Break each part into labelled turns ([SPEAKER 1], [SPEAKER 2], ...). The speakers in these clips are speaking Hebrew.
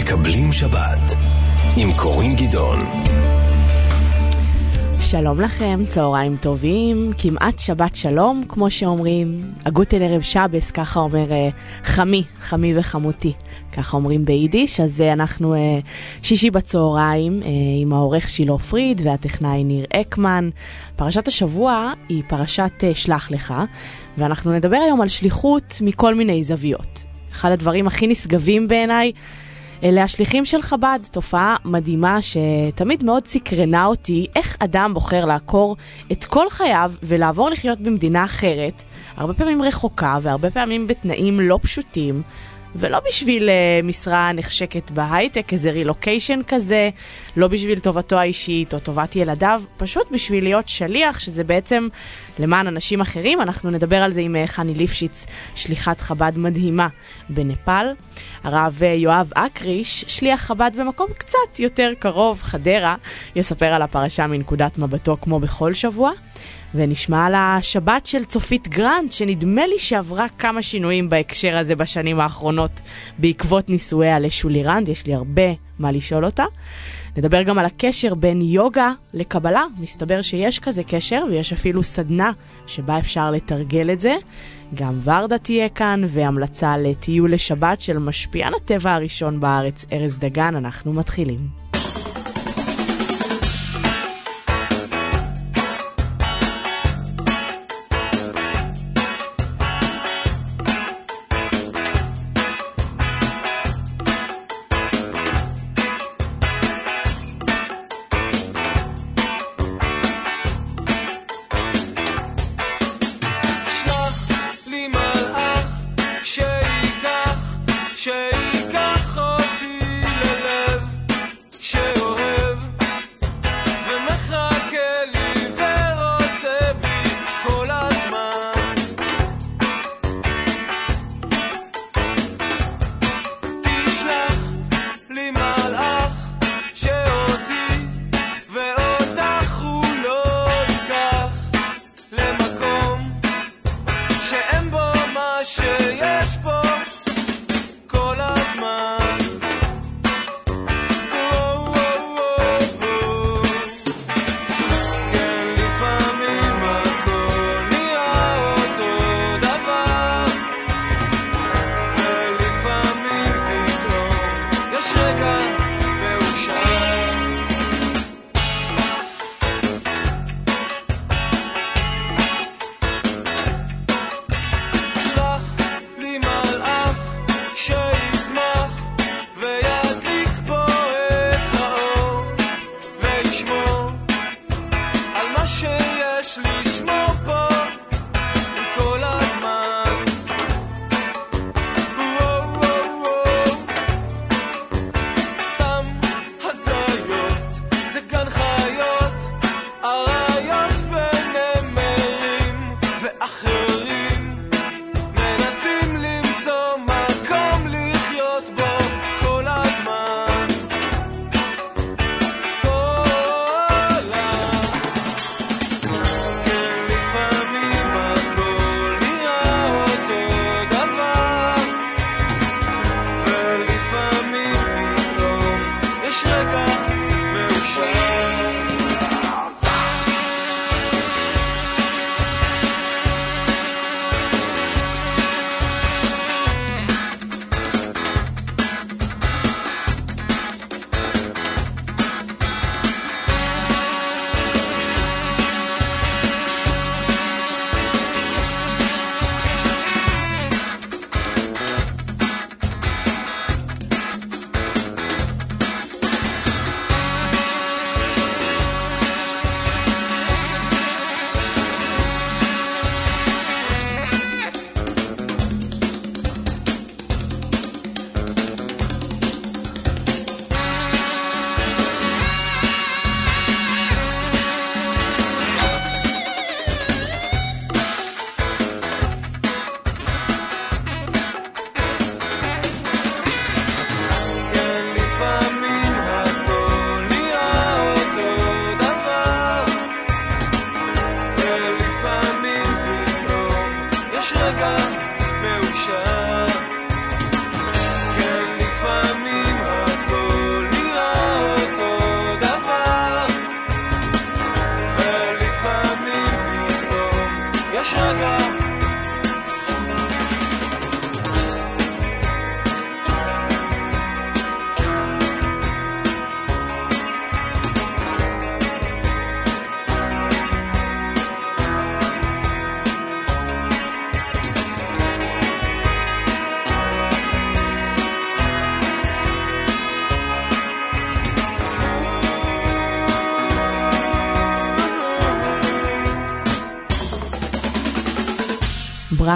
[SPEAKER 1] מקבלים שבת עם קורין גדעון.
[SPEAKER 2] שלום לכם, צהריים טובים, כמעט שבת שלום, כמו שאומרים. הגוטל ערב שבס, ככה אומר uh, חמי, חמי וחמותי, ככה אומרים ביידיש. אז uh, אנחנו uh, שישי בצהריים עם העורך שילה פריד והטכנאי ניר אקמן. פרשת השבוע היא פרשת שלח לך, ואנחנו נדבר היום על שליחות מכל מיני זוויות. אחד הדברים הכי נשגבים בעיניי אלה השליחים של חב"ד, תופעה מדהימה שתמיד מאוד סקרנה אותי, איך אדם בוחר לעקור את כל חייו ולעבור לחיות במדינה אחרת, הרבה פעמים רחוקה והרבה פעמים בתנאים לא פשוטים. ולא בשביל uh, משרה נחשקת בהייטק, איזה רילוקיישן כזה, לא בשביל טובתו האישית או טובת ילדיו, פשוט בשביל להיות שליח, שזה בעצם למען אנשים אחרים. אנחנו נדבר על זה עם uh, חני ליפשיץ, שליחת חב"ד מדהימה בנפאל. הרב uh, יואב אקריש, שליח חב"ד במקום קצת יותר קרוב, חדרה, יספר על הפרשה מנקודת מבטו כמו בכל שבוע. ונשמע על השבת של צופית גרנט, שנדמה לי שעברה כמה שינויים בהקשר הזה בשנים האחרונות בעקבות נישואיה לשולי רנד, יש לי הרבה מה לשאול אותה. נדבר גם על הקשר בין יוגה לקבלה, מסתבר שיש כזה קשר ויש אפילו סדנה שבה אפשר לתרגל את זה. גם ורדה תהיה כאן, והמלצה לטיול לשבת של משפיען הטבע הראשון בארץ, ארז דגן, אנחנו מתחילים.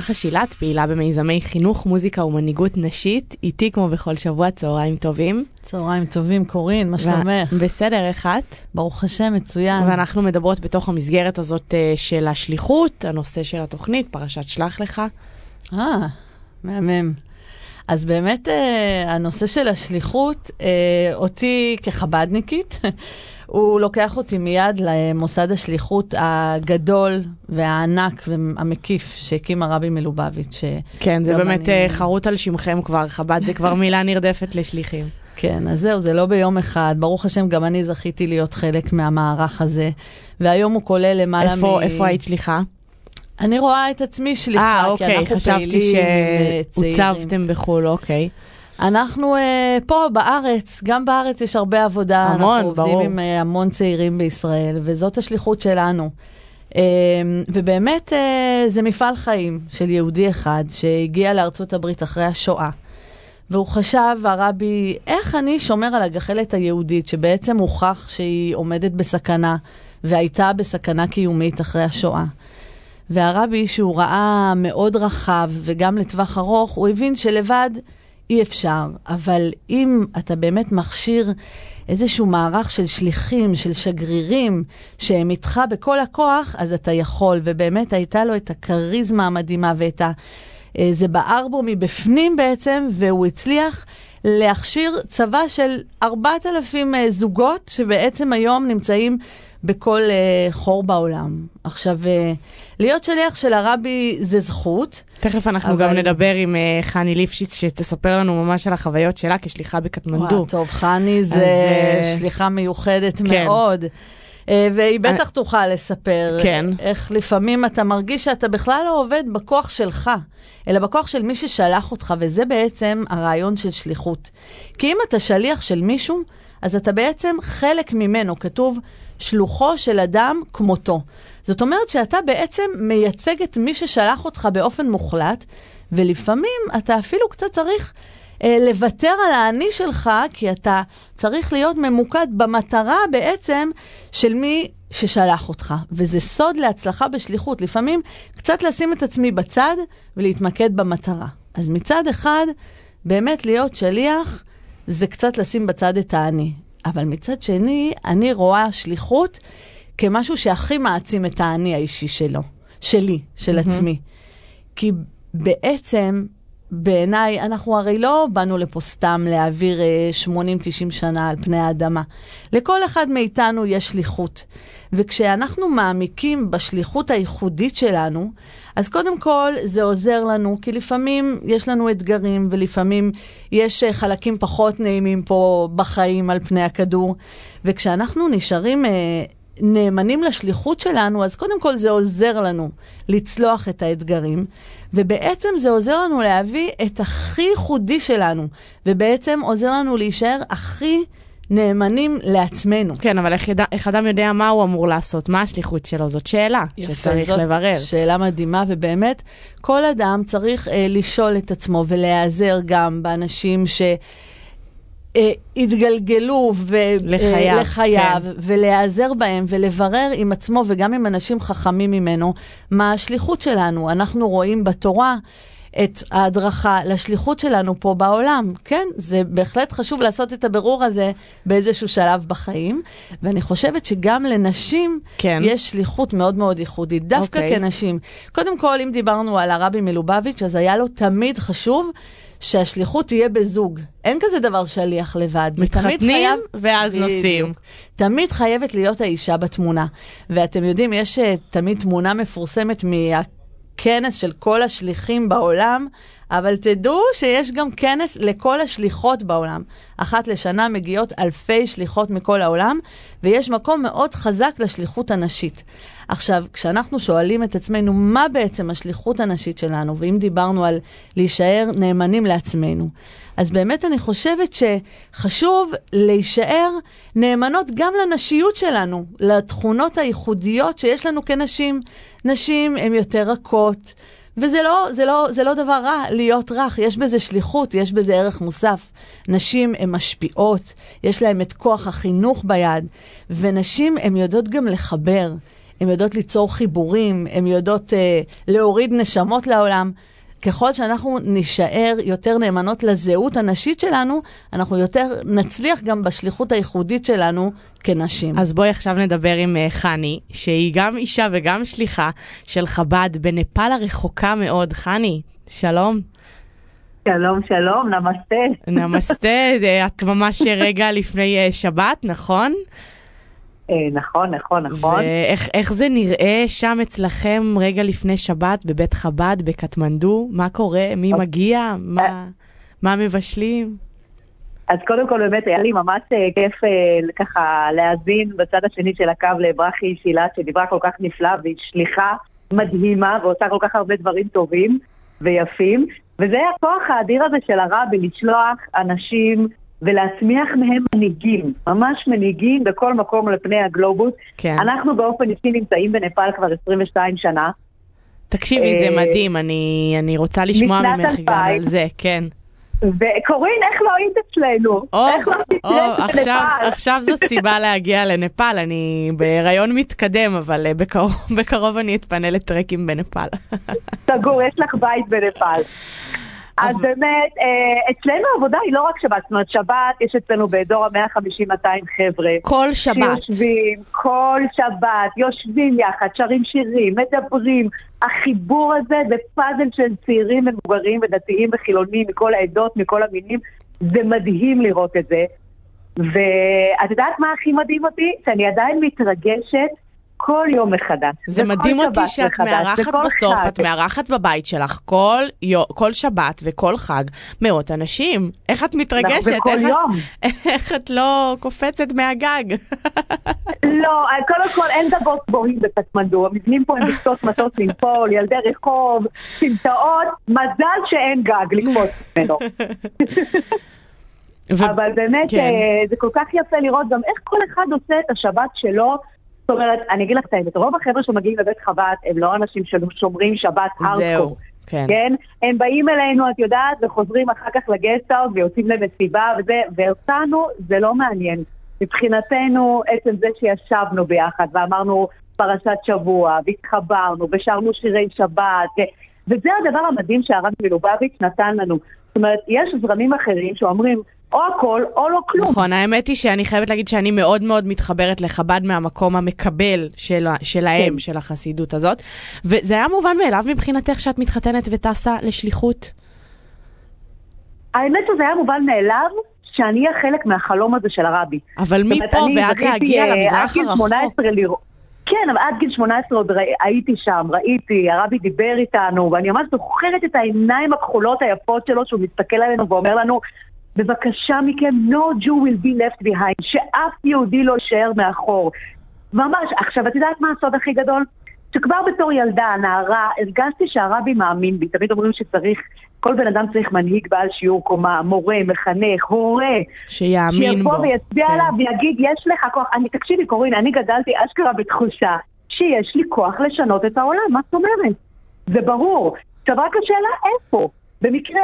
[SPEAKER 2] ברכה שילת, פעילה במיזמי חינוך, מוזיקה ומנהיגות נשית, איתי כמו בכל שבוע, צהריים טובים.
[SPEAKER 3] צהריים טובים, קורין, מה שלומך?
[SPEAKER 2] בסדר, איך את?
[SPEAKER 3] ברוך השם, מצוין.
[SPEAKER 2] ואנחנו מדברות בתוך המסגרת הזאת אה, של השליחות, הנושא של התוכנית, פרשת שלח לך.
[SPEAKER 3] אה, מהמם. אז באמת אה, הנושא של השליחות, אה, אותי כחבדניקית, הוא לוקח אותי מיד למוסד השליחות הגדול והענק והמקיף שהקים הרבי מלובביץ'.
[SPEAKER 2] כן, זה באמת אני... חרוט על שמכם כבר, חב"ד זה כבר מילה נרדפת לשליחים.
[SPEAKER 3] כן, אז זהו, זה לא ביום אחד. ברוך השם, גם אני זכיתי להיות חלק מהמערך הזה, והיום הוא כולל למעלה
[SPEAKER 2] איפה, מ... איפה היית שליחה?
[SPEAKER 3] אני רואה את עצמי שליחה,
[SPEAKER 2] 아, אוקיי, כי אנחנו פעילים צעירים. חשבתי שהוצבתם בחו"ל, אוקיי.
[SPEAKER 3] אנחנו uh, פה בארץ, גם בארץ יש הרבה עבודה.
[SPEAKER 2] המון, ברור.
[SPEAKER 3] אנחנו עובדים עם uh, המון צעירים בישראל, וזאת השליחות שלנו. Uh, ובאמת uh, זה מפעל חיים של יהודי אחד שהגיע לארצות הברית אחרי השואה. והוא חשב, הרבי, איך אני שומר על הגחלת היהודית, שבעצם הוכח שהיא עומדת בסכנה, והייתה בסכנה קיומית אחרי השואה. והרבי, שהוא ראה מאוד רחב וגם לטווח ארוך, הוא הבין שלבד אי אפשר. אבל אם אתה באמת מכשיר איזשהו מערך של שליחים, של שגרירים, שהם איתך בכל הכוח, אז אתה יכול. ובאמת הייתה לו את הכריזמה המדהימה ואת ה... אה, זה בער בו מבפנים בעצם, והוא הצליח להכשיר צבא של 4,000 אה, זוגות, שבעצם היום נמצאים בכל uh, חור בעולם. עכשיו, uh, להיות שליח של הרבי זה זכות.
[SPEAKER 2] תכף אנחנו אבל... גם נדבר עם uh, חני ליפשיץ, שתספר לנו ממש על החוויות שלה כשליחה בקטמנדו.
[SPEAKER 3] וואו, טוב, חני זה אז, שליחה מיוחדת כן. מאוד. Uh, והיא בטח אני... תוכל לספר
[SPEAKER 2] כן.
[SPEAKER 3] איך לפעמים אתה מרגיש שאתה בכלל לא עובד בכוח שלך, אלא בכוח של מי ששלח אותך, וזה בעצם הרעיון של שליחות. כי אם אתה שליח של מישהו, אז אתה בעצם חלק ממנו. כתוב שלוחו של אדם כמותו. זאת אומרת שאתה בעצם מייצג את מי ששלח אותך באופן מוחלט, ולפעמים אתה אפילו קצת צריך אה, לוותר על האני שלך, כי אתה צריך להיות ממוקד במטרה בעצם של מי ששלח אותך. וזה סוד להצלחה בשליחות. לפעמים קצת לשים את עצמי בצד ולהתמקד במטרה. אז מצד אחד, באמת להיות שליח זה קצת לשים בצד את האני. אבל מצד שני, אני רואה שליחות כמשהו שהכי מעצים את האני האישי שלו, שלי, של mm-hmm. עצמי. כי בעצם, בעיניי, אנחנו הרי לא באנו לפה סתם להעביר 80-90 אה, שנה על פני האדמה. לכל אחד מאיתנו יש שליחות. וכשאנחנו מעמיקים בשליחות הייחודית שלנו, אז קודם כל זה עוזר לנו, כי לפעמים יש לנו אתגרים ולפעמים יש אה, חלקים פחות נעימים פה בחיים על פני הכדור. וכשאנחנו נשארים אה, נאמנים לשליחות שלנו, אז קודם כל זה עוזר לנו לצלוח את האתגרים, ובעצם זה עוזר לנו להביא את הכי ייחודי שלנו, ובעצם עוזר לנו להישאר הכי... נאמנים לעצמנו.
[SPEAKER 2] כן, אבל איך, ידע, איך אדם יודע מה הוא אמור לעשות? מה השליחות שלו? זאת שאלה יפה, שצריך זאת לברר.
[SPEAKER 3] שאלה מדהימה, ובאמת, כל אדם צריך אה, לשאול את עצמו ולהיעזר גם באנשים ש... אה, התגלגלו ו-
[SPEAKER 2] לחייו,
[SPEAKER 3] אה, לחייו
[SPEAKER 2] כן.
[SPEAKER 3] ולהיעזר בהם ולברר עם עצמו וגם עם אנשים חכמים ממנו מה השליחות שלנו. אנחנו רואים בתורה את ההדרכה לשליחות שלנו פה בעולם. כן, זה בהחלט חשוב לעשות את הבירור הזה באיזשהו שלב בחיים, ואני חושבת שגם לנשים
[SPEAKER 2] כן.
[SPEAKER 3] יש שליחות מאוד מאוד ייחודית, דווקא okay. אוקיי. כנשים. קודם כל, אם דיברנו על הרבי מלובביץ', אז היה לו תמיד חשוב שהשליחות תהיה בזוג. אין כזה דבר שליח לבד.
[SPEAKER 2] מתחתנים ואז נוסעים.
[SPEAKER 3] תמיד חייבת להיות האישה בתמונה. ואתם יודעים, יש uh, תמיד תמונה מפורסמת מה... כנס של כל השליחים בעולם, אבל תדעו שיש גם כנס לכל השליחות בעולם. אחת לשנה מגיעות אלפי שליחות מכל העולם, ויש מקום מאוד חזק לשליחות הנשית. עכשיו, כשאנחנו שואלים את עצמנו מה בעצם השליחות הנשית שלנו, ואם דיברנו על להישאר נאמנים לעצמנו, אז באמת אני חושבת שחשוב להישאר נאמנות גם לנשיות שלנו, לתכונות הייחודיות שיש לנו כנשים. נשים הן יותר רכות, וזה לא, זה לא, זה לא דבר רע להיות רך, יש בזה שליחות, יש בזה ערך מוסף. נשים הן משפיעות, יש להן את כוח החינוך ביד, ונשים הן יודעות גם לחבר. הן יודעות ליצור חיבורים, הן יודעות אה, להוריד נשמות לעולם. ככל שאנחנו נישאר יותר נאמנות לזהות הנשית שלנו, אנחנו יותר נצליח גם בשליחות הייחודית שלנו כנשים.
[SPEAKER 2] אז בואי עכשיו נדבר עם uh, חני, שהיא גם אישה וגם שליחה של חב"ד בנפאל הרחוקה מאוד. חני, שלום.
[SPEAKER 4] שלום, שלום, נמסטה.
[SPEAKER 2] נמסטה, את ממש רגע לפני שבת, נכון?
[SPEAKER 4] אה, נכון, נכון, נכון.
[SPEAKER 2] ואיך זה נראה שם אצלכם רגע לפני שבת בבית חב"ד בקטמנדו? מה קורה? מי אוקיי. מגיע? מה, אה. מה מבשלים?
[SPEAKER 4] אז קודם כל באמת היה לי ממש אה, כיף ככה להאזין בצד השני של הקו לברכי שילת שדיברה כל כך נפלא והיא שליחה מדהימה ועושה כל כך הרבה דברים טובים ויפים וזה הכוח האדיר הזה של הרבי לשלוח אנשים ולהצמיח מהם מנהיגים, ממש מנהיגים בכל מקום על פני הגלובוס. כן. אנחנו באופן אישי נמצאים בנפאל כבר 22 שנה.
[SPEAKER 2] תקשיבי, זה אה, מדהים, אני, אני רוצה לשמוע ממך גם על זה, כן.
[SPEAKER 4] וקורין, איך לא היית אצלנו?
[SPEAKER 2] או, איך לא היית עכשיו, עכשיו זאת סיבה להגיע לנפאל, אני בהיריון מתקדם, אבל אה, בקרוב, בקרוב אני אתפנה לטרקים בנפאל.
[SPEAKER 4] סגור, יש לך בית בנפאל. אז באמת, אה, אצלנו העבודה היא לא רק שבת, זאת אומרת, שבת יש אצלנו באזור ה-150-200 חבר'ה.
[SPEAKER 2] כל שבת.
[SPEAKER 4] שיושבים, כל שבת, יושבים יחד, שרים שירים, מדברים. החיבור הזה זה פאזל של צעירים ומבוגרים ודתיים וחילונים מכל העדות, מכל המינים. זה מדהים לראות את זה. ואת יודעת מה הכי מדהים אותי? שאני עדיין מתרגשת כל יום מחדש.
[SPEAKER 2] זה מדהים אותי שאת מארחת בסוף, חג. את מארחת בבית שלך כל, יו, כל שבת וכל חג מאות אנשים. איך את מתרגשת?
[SPEAKER 4] וכל איך יום.
[SPEAKER 2] את, איך את לא קופצת מהגג?
[SPEAKER 4] לא, קודם כל אין גגות גבוהים בקטמנדו, המבנים פה הם מקצות מטוס לנפול, ילדי רחוב, סמטאות, מזל שאין גג לקפוץ ממנו. ו... אבל באמת כן. אה, זה כל כך יפה לראות גם איך כל אחד עושה את השבת שלו. זאת אומרת, אני אגיד לך את האמת, רוב החבר'ה שמגיעים לבית חב"ד הם לא אנשים ששומרים שבת. זהו. כן. כן? הם באים אלינו, את יודעת, וחוזרים אחר כך לגסטאוט ויוצאים למסיבה וזה, ואותנו זה לא מעניין. מבחינתנו, עצם זה שישבנו ביחד ואמרנו פרשת שבוע, והתחברנו, ושרנו שירי שבת, ו... וזה הדבר המדהים שהרב מלובביץ' נתן לנו. זאת אומרת, יש זרמים אחרים שאומרים, או הכל או לא כלום.
[SPEAKER 2] נכון, האמת היא שאני חייבת להגיד שאני מאוד מאוד מתחברת לחב"ד מהמקום המקבל של, שלהם, כן. של החסידות הזאת. וזה היה מובן מאליו מבחינתך שאת מתחתנת וטסה לשליחות?
[SPEAKER 4] האמת שזה היה מובן מאליו שאני אהיה חלק מהחלום הזה של הרבי.
[SPEAKER 2] אבל מפה ועד להגיע אה, למזרח הרחוק.
[SPEAKER 4] כן, אבל עד גיל 18 עוד הייתי שם, ראיתי, הרבי דיבר איתנו, ואני ממש זוכרת את העיניים הכחולות היפות שלו, שהוא מסתכל עלינו ואומר לנו, בבקשה מכם, no Jew will be left behind, שאף יהודי לא יישאר מאחור. ממש, עכשיו, את יודעת מה הסוד הכי גדול? שכבר בתור ילדה, נערה, הרגשתי שהרבי מאמין בי. תמיד אומרים שצריך, כל בן אדם צריך מנהיג בעל שיעור קומה, מורה, מחנך, הורה.
[SPEAKER 2] שיאמין
[SPEAKER 4] בו. שיבוא ויצביע כן. עליו ויגיד, יש לך כוח. אני, תקשיבי, קורין, אני גדלתי אשכרה בתחושה שיש לי כוח לשנות את העולם, מה זאת אומרת? זה ברור. עכשיו רק השאלה איפה. במקרה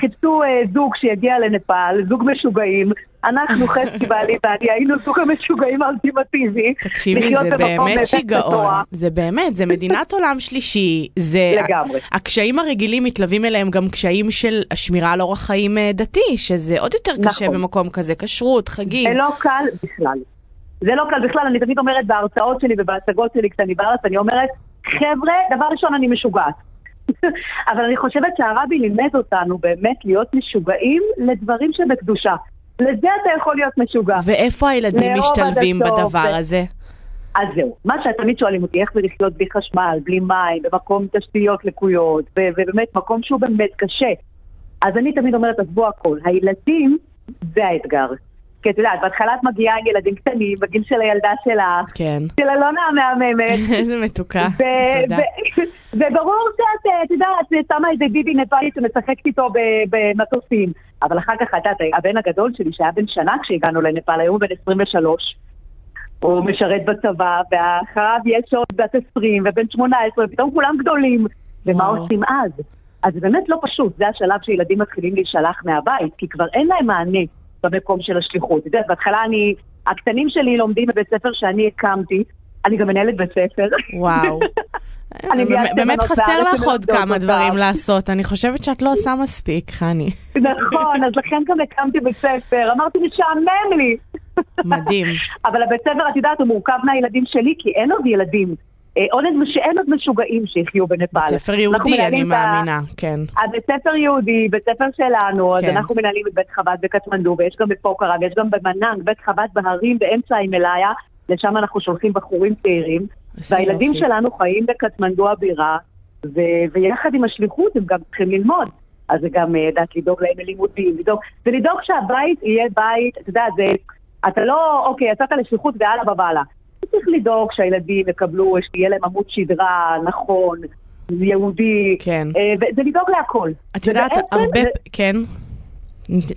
[SPEAKER 4] חיפשו אה, זוג שיגיע לנפאל, זוג משוגעים. אנחנו, חצי בעלי ואני, היינו זוג המשוגעים האולטימטיבי.
[SPEAKER 2] תקשיבי, זה באמת שיגעון. זה באמת, זה מדינת עולם שלישי. זה...
[SPEAKER 4] לגמרי.
[SPEAKER 2] הקשיים הרגילים מתלווים אליהם גם קשיים של השמירה על אורח חיים אה, דתי, שזה עוד יותר קשה נכון. במקום כזה, כשרות, חגים.
[SPEAKER 4] זה לא קל בכלל. זה לא קל בכלל, אני תמיד אומרת בהרצאות שלי ובהצגות שלי כשאני בארץ, אני אומרת, חבר'ה, דבר ראשון, אני משוגעת. אבל אני חושבת שהרבי לימד אותנו באמת להיות משוגעים לדברים שבקדושה. לזה אתה יכול להיות משוגע.
[SPEAKER 2] ואיפה הילדים משתלבים בדבר ו... הזה?
[SPEAKER 4] אז זהו, מה שתמיד שואלים אותי, איך זה לחיות בלי חשמל, בלי מים, במקום תשתיות לקויות, ובאמת מקום שהוא באמת קשה. אז אני תמיד אומרת, עזבו הכל, הילדים זה האתגר. כי את יודעת, בהתחלה את מגיעה עם ילדים קטנים, בגיל של הילדה שלך,
[SPEAKER 2] כן.
[SPEAKER 4] של אלונה המהממת.
[SPEAKER 2] איזה מתוקה,
[SPEAKER 4] תודה. וברור שאת, את יודעת, שמה איזה ביבי נפאלית שמשחקת איתו במטוסים. אבל אחר כך, את יודעת, הבן הגדול שלי, שהיה בן שנה כשהגענו לנפאל, היום הוא בן 23. הוא משרת בצבא, ואחריו יש עוד בת 20 ובן 18, ופתאום כולם גדולים. ומה עושים אז? אז זה באמת לא פשוט, זה השלב שילדים מתחילים להישלח מהבית, כי כבר אין להם מענה. במקום של השליחות. את יודעת, בהתחלה אני, הקטנים שלי לומדים בבית ספר שאני הקמתי, אני גם מנהלת בית ספר.
[SPEAKER 2] וואו. באמת חסר לך עוד כמה דברים לעשות, אני חושבת שאת לא עושה מספיק, חני.
[SPEAKER 4] נכון, אז לכן גם הקמתי בית ספר, אמרתי, משעמם לי.
[SPEAKER 2] מדהים.
[SPEAKER 4] אבל הבית ספר, את יודעת, הוא מורכב מהילדים שלי, כי אין עוד ילדים. אה, עוד אין עוד משוגעים שיחיו בנפאל.
[SPEAKER 2] בית ספר יהודי, אני מאמינה, כן.
[SPEAKER 4] הבית ספר יהודי, בית ספר שלנו, אז כן. אנחנו מנהלים את בית חב"ד בקטמנדו, ויש גם בפוקרה, ויש גם במנאנג, בית חב"ד בהרים באמצע הימלאיה, לשם אנחנו שולחים בחורים צעירים. והילדים שלנו חיים בקטמנדו הבירה, ויחד עם השליחות הם גם צריכים ללמוד. אז זה גם, יודעת, אה, לדאוג להם ללימודים, לדאוג, ולדאוג שהבית יהיה בית, אתה יודע, זה, אתה לא, אוקיי, יצאת לשליחות ואללה בבאללה. לדאוג שהילדים יקבלו, שיהיה להם עמוד שדרה נכון, יהודי,
[SPEAKER 2] כן.
[SPEAKER 4] אה, וזה לדאוג להכל.
[SPEAKER 2] את יודעת, הרבה, זה... כן.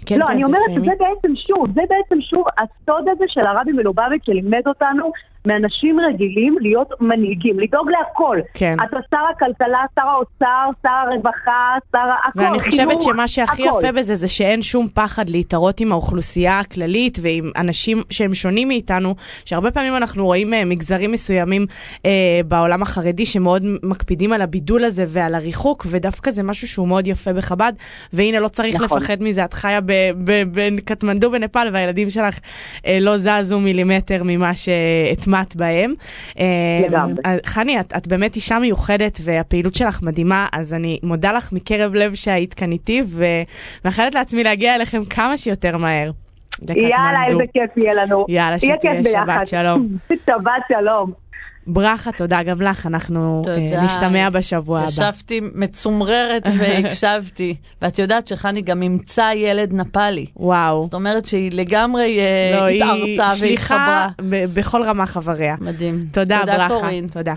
[SPEAKER 4] כן, לא, כן, אני אומרת, זה בעצם שוב, זה בעצם שוב הסוד הזה של הרבי מלובביץ' שלימד אותנו מאנשים רגילים להיות מנהיגים, לדאוג להכל.
[SPEAKER 2] כן.
[SPEAKER 4] אתה שר הכלכלה, שר האוצר, שר הרווחה, שר הכל.
[SPEAKER 2] ואני חושבת שמה שהכי הכל. יפה בזה זה שאין שום פחד להתערות עם האוכלוסייה הכללית ועם אנשים שהם שונים מאיתנו, שהרבה פעמים אנחנו רואים uh, מגזרים מסוימים uh, בעולם החרדי שמאוד מקפידים על הבידול הזה ועל הריחוק, ודווקא זה משהו שהוא מאוד יפה בחב"ד, והנה לא צריך נכון. לפחד מזה, את חיה בקטמנדו בנפאל והילדים שלך uh, לא זזו מילימטר ממה שאת הוטמעת בהם.
[SPEAKER 4] לגמרי.
[SPEAKER 2] אה, חני, את, את באמת אישה מיוחדת והפעילות שלך מדהימה, אז אני מודה לך מקרב לב שהיית כאן איתי, ומאחלת לעצמי להגיע אליכם כמה שיותר מהר.
[SPEAKER 4] יאללה, איזה כיף יהיה לנו.
[SPEAKER 2] יאללה, שתהיה שבת שלום.
[SPEAKER 4] שבת שלום.
[SPEAKER 2] ברכה, תודה גם לך, אנחנו uh, נשתמע בשבוע הבא.
[SPEAKER 3] ישבתי מצומררת והקשבתי, ואת יודעת שחני גם אימצה ילד נפאלי.
[SPEAKER 2] וואו.
[SPEAKER 3] זאת אומרת שהיא לגמרי uh, לא, התערתה והתחברה.
[SPEAKER 2] היא שליחה בכל רמה חבריה.
[SPEAKER 3] מדהים.
[SPEAKER 2] תודה, תודה ברכה. קורין. תודה.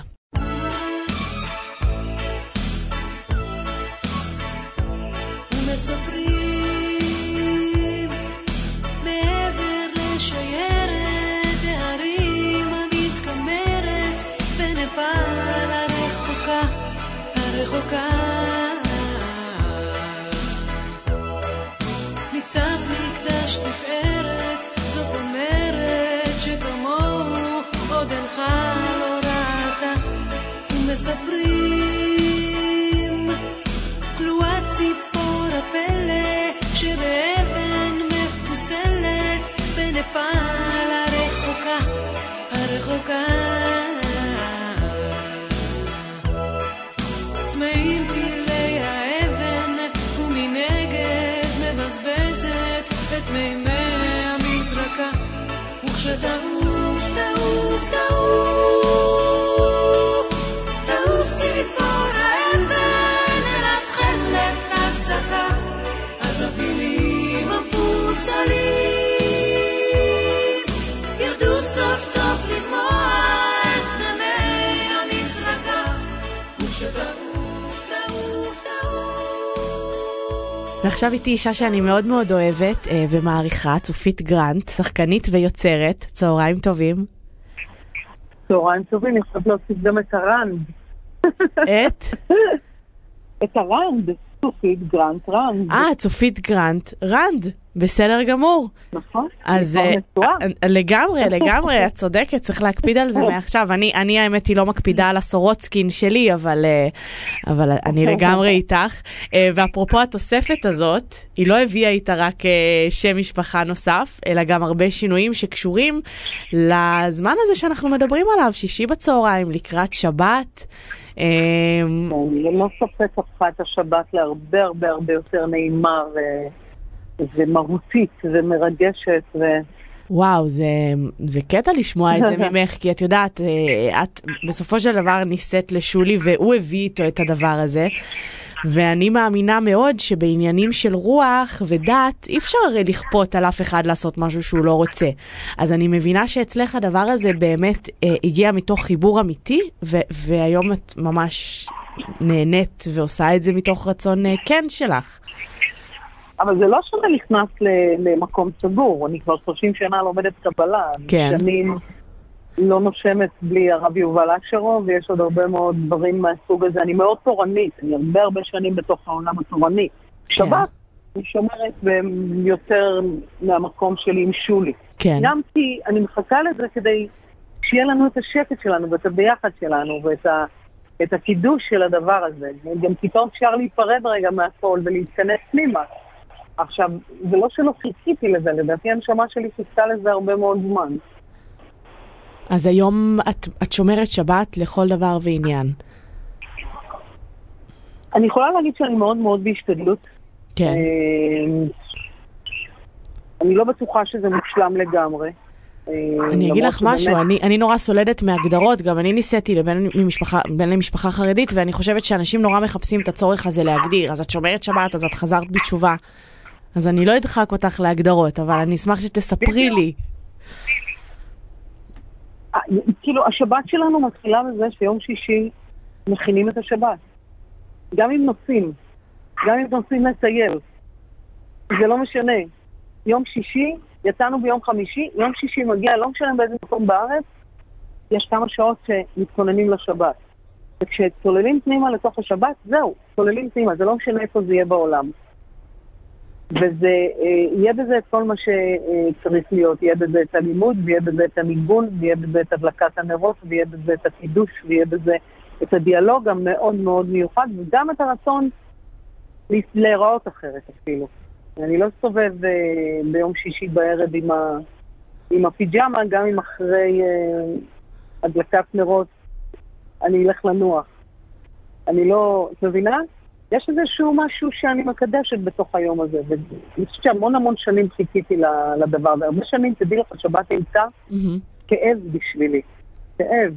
[SPEAKER 5] מספרים. כלואת ציפור הפלא שבאבן מפוסלת בנפאל הרחוקה, הרחוקה. צמאים פילי האבן ומנגד מבזבזת את מימי המזרקה. וכשתעוף,
[SPEAKER 2] ועכשיו איתי אישה שאני מאוד מאוד אוהבת אה, ומעריכה, צופית גרנט, שחקנית ויוצרת. צהריים טובים.
[SPEAKER 4] צהריים טובים, אני חושבת להוסיף גם את הרנד.
[SPEAKER 2] את?
[SPEAKER 4] את הרנד, צופית גרנט רנד.
[SPEAKER 2] אה, צופית גרנט רנד. בסדר גמור.
[SPEAKER 4] נכון,
[SPEAKER 2] אז אה, אה, לגמרי, לגמרי, את צודקת, צריך להקפיד על זה מעכשיו. אני, אני האמת היא לא מקפידה על הסורוצקין שלי, אבל, אה, אבל אני לגמרי איתך. ואפרופו התוספת הזאת, היא לא הביאה איתה רק שם משפחה נוסף, אלא גם הרבה שינויים שקשורים לזמן הזה שאנחנו מדברים עליו, שישי בצהריים, לקראת שבת.
[SPEAKER 4] ללא ספק הפכה את השבת להרבה הרבה הרבה יותר נעימה. ומהותית ומרגשת. ו...
[SPEAKER 2] וואו, זה, זה קטע לשמוע את זה ממך, כי את יודעת, אה, את בסופו של דבר נישאת לשולי והוא הביא איתו את הדבר הזה. ואני מאמינה מאוד שבעניינים של רוח ודת אי אפשר הרי לכפות על אף אחד לעשות משהו שהוא לא רוצה. אז אני מבינה שאצלך הדבר הזה באמת אה, הגיע מתוך חיבור אמיתי, ו- והיום את ממש נהנית ועושה את זה מתוך רצון אה, כן שלך.
[SPEAKER 4] אבל זה לא שאתה נכנס למקום סגור, אני כבר 30 שנה לומדת קבלה.
[SPEAKER 2] כן.
[SPEAKER 4] שנים לא נושמת בלי הרב יובל אשרו, ויש עוד הרבה מאוד דברים מהסוג הזה. אני מאוד תורנית, אני הרבה הרבה שנים בתוך העולם התורני. כן. שבת, אני שומרת יותר מהמקום שלי עם שולי.
[SPEAKER 2] כן.
[SPEAKER 4] גם כי אני מחכה לזה כדי
[SPEAKER 6] שיהיה לנו את השקט שלנו ואת הביחד שלנו ואת ה, את הקידוש של הדבר הזה. גם פתאום אפשר להיפרד רגע מהכל ולהתכנס פנימה. עכשיו, זה לא שלא חיכיתי לזה, לדעתי הנשמה שלי חיכתה לזה הרבה מאוד זמן.
[SPEAKER 2] אז היום את, את שומרת שבת לכל דבר ועניין.
[SPEAKER 6] אני יכולה להגיד שאני מאוד מאוד בהשתדלות.
[SPEAKER 2] כן.
[SPEAKER 6] אה, אני לא בטוחה שזה מושלם לגמרי.
[SPEAKER 2] אה, אני אגיד לך משהו, אני, אני נורא סולדת מהגדרות, גם אני ניסיתי לבן למשפחה, בן למשפחה חרדית, ואני חושבת שאנשים נורא מחפשים את הצורך הזה להגדיר. אז את שומרת שבת, אז את חזרת בתשובה. אז אני לא אדחק אותך להגדרות, אבל אני אשמח שתספרי לי.
[SPEAKER 6] כאילו, השבת שלנו מתחילה בזה שיום שישי מכינים את השבת. גם אם נוסעים, גם אם נוסעים לטייל. זה לא משנה. יום שישי, יצאנו ביום חמישי, יום שישי מגיע, לא משנה באיזה מקום בארץ, יש כמה שעות שמתכוננים לשבת. וכשצוללים פנימה לתוך השבת, זהו, צוללים פנימה, זה לא משנה איפה זה יהיה בעולם. וזה, אה, יהיה בזה את כל מה שצריך להיות, יהיה בזה את הלימוד, ויהיה בזה את הניגון, ויהיה בזה את הדלקת הנרות, ויהיה בזה את הקידוש, ויהיה בזה את הדיאלוג המאוד מאוד מיוחד, וגם את הרצון להיראות אחרת אפילו. אני לא אסתובב אה, ביום שישי בערב עם, ה, עם הפיג'מה, גם אם אחרי אה, הדלקת נרות אני אלך לנוח. אני לא, את מבינה? יש איזשהו משהו שאני מקדשת בתוך היום הזה, ואני חושבת שהמון המון שנים חיכיתי לדבר הזה. הרבה שנים, תדעי לך, שבת הייתה mm-hmm. כאב בשבילי. כאב.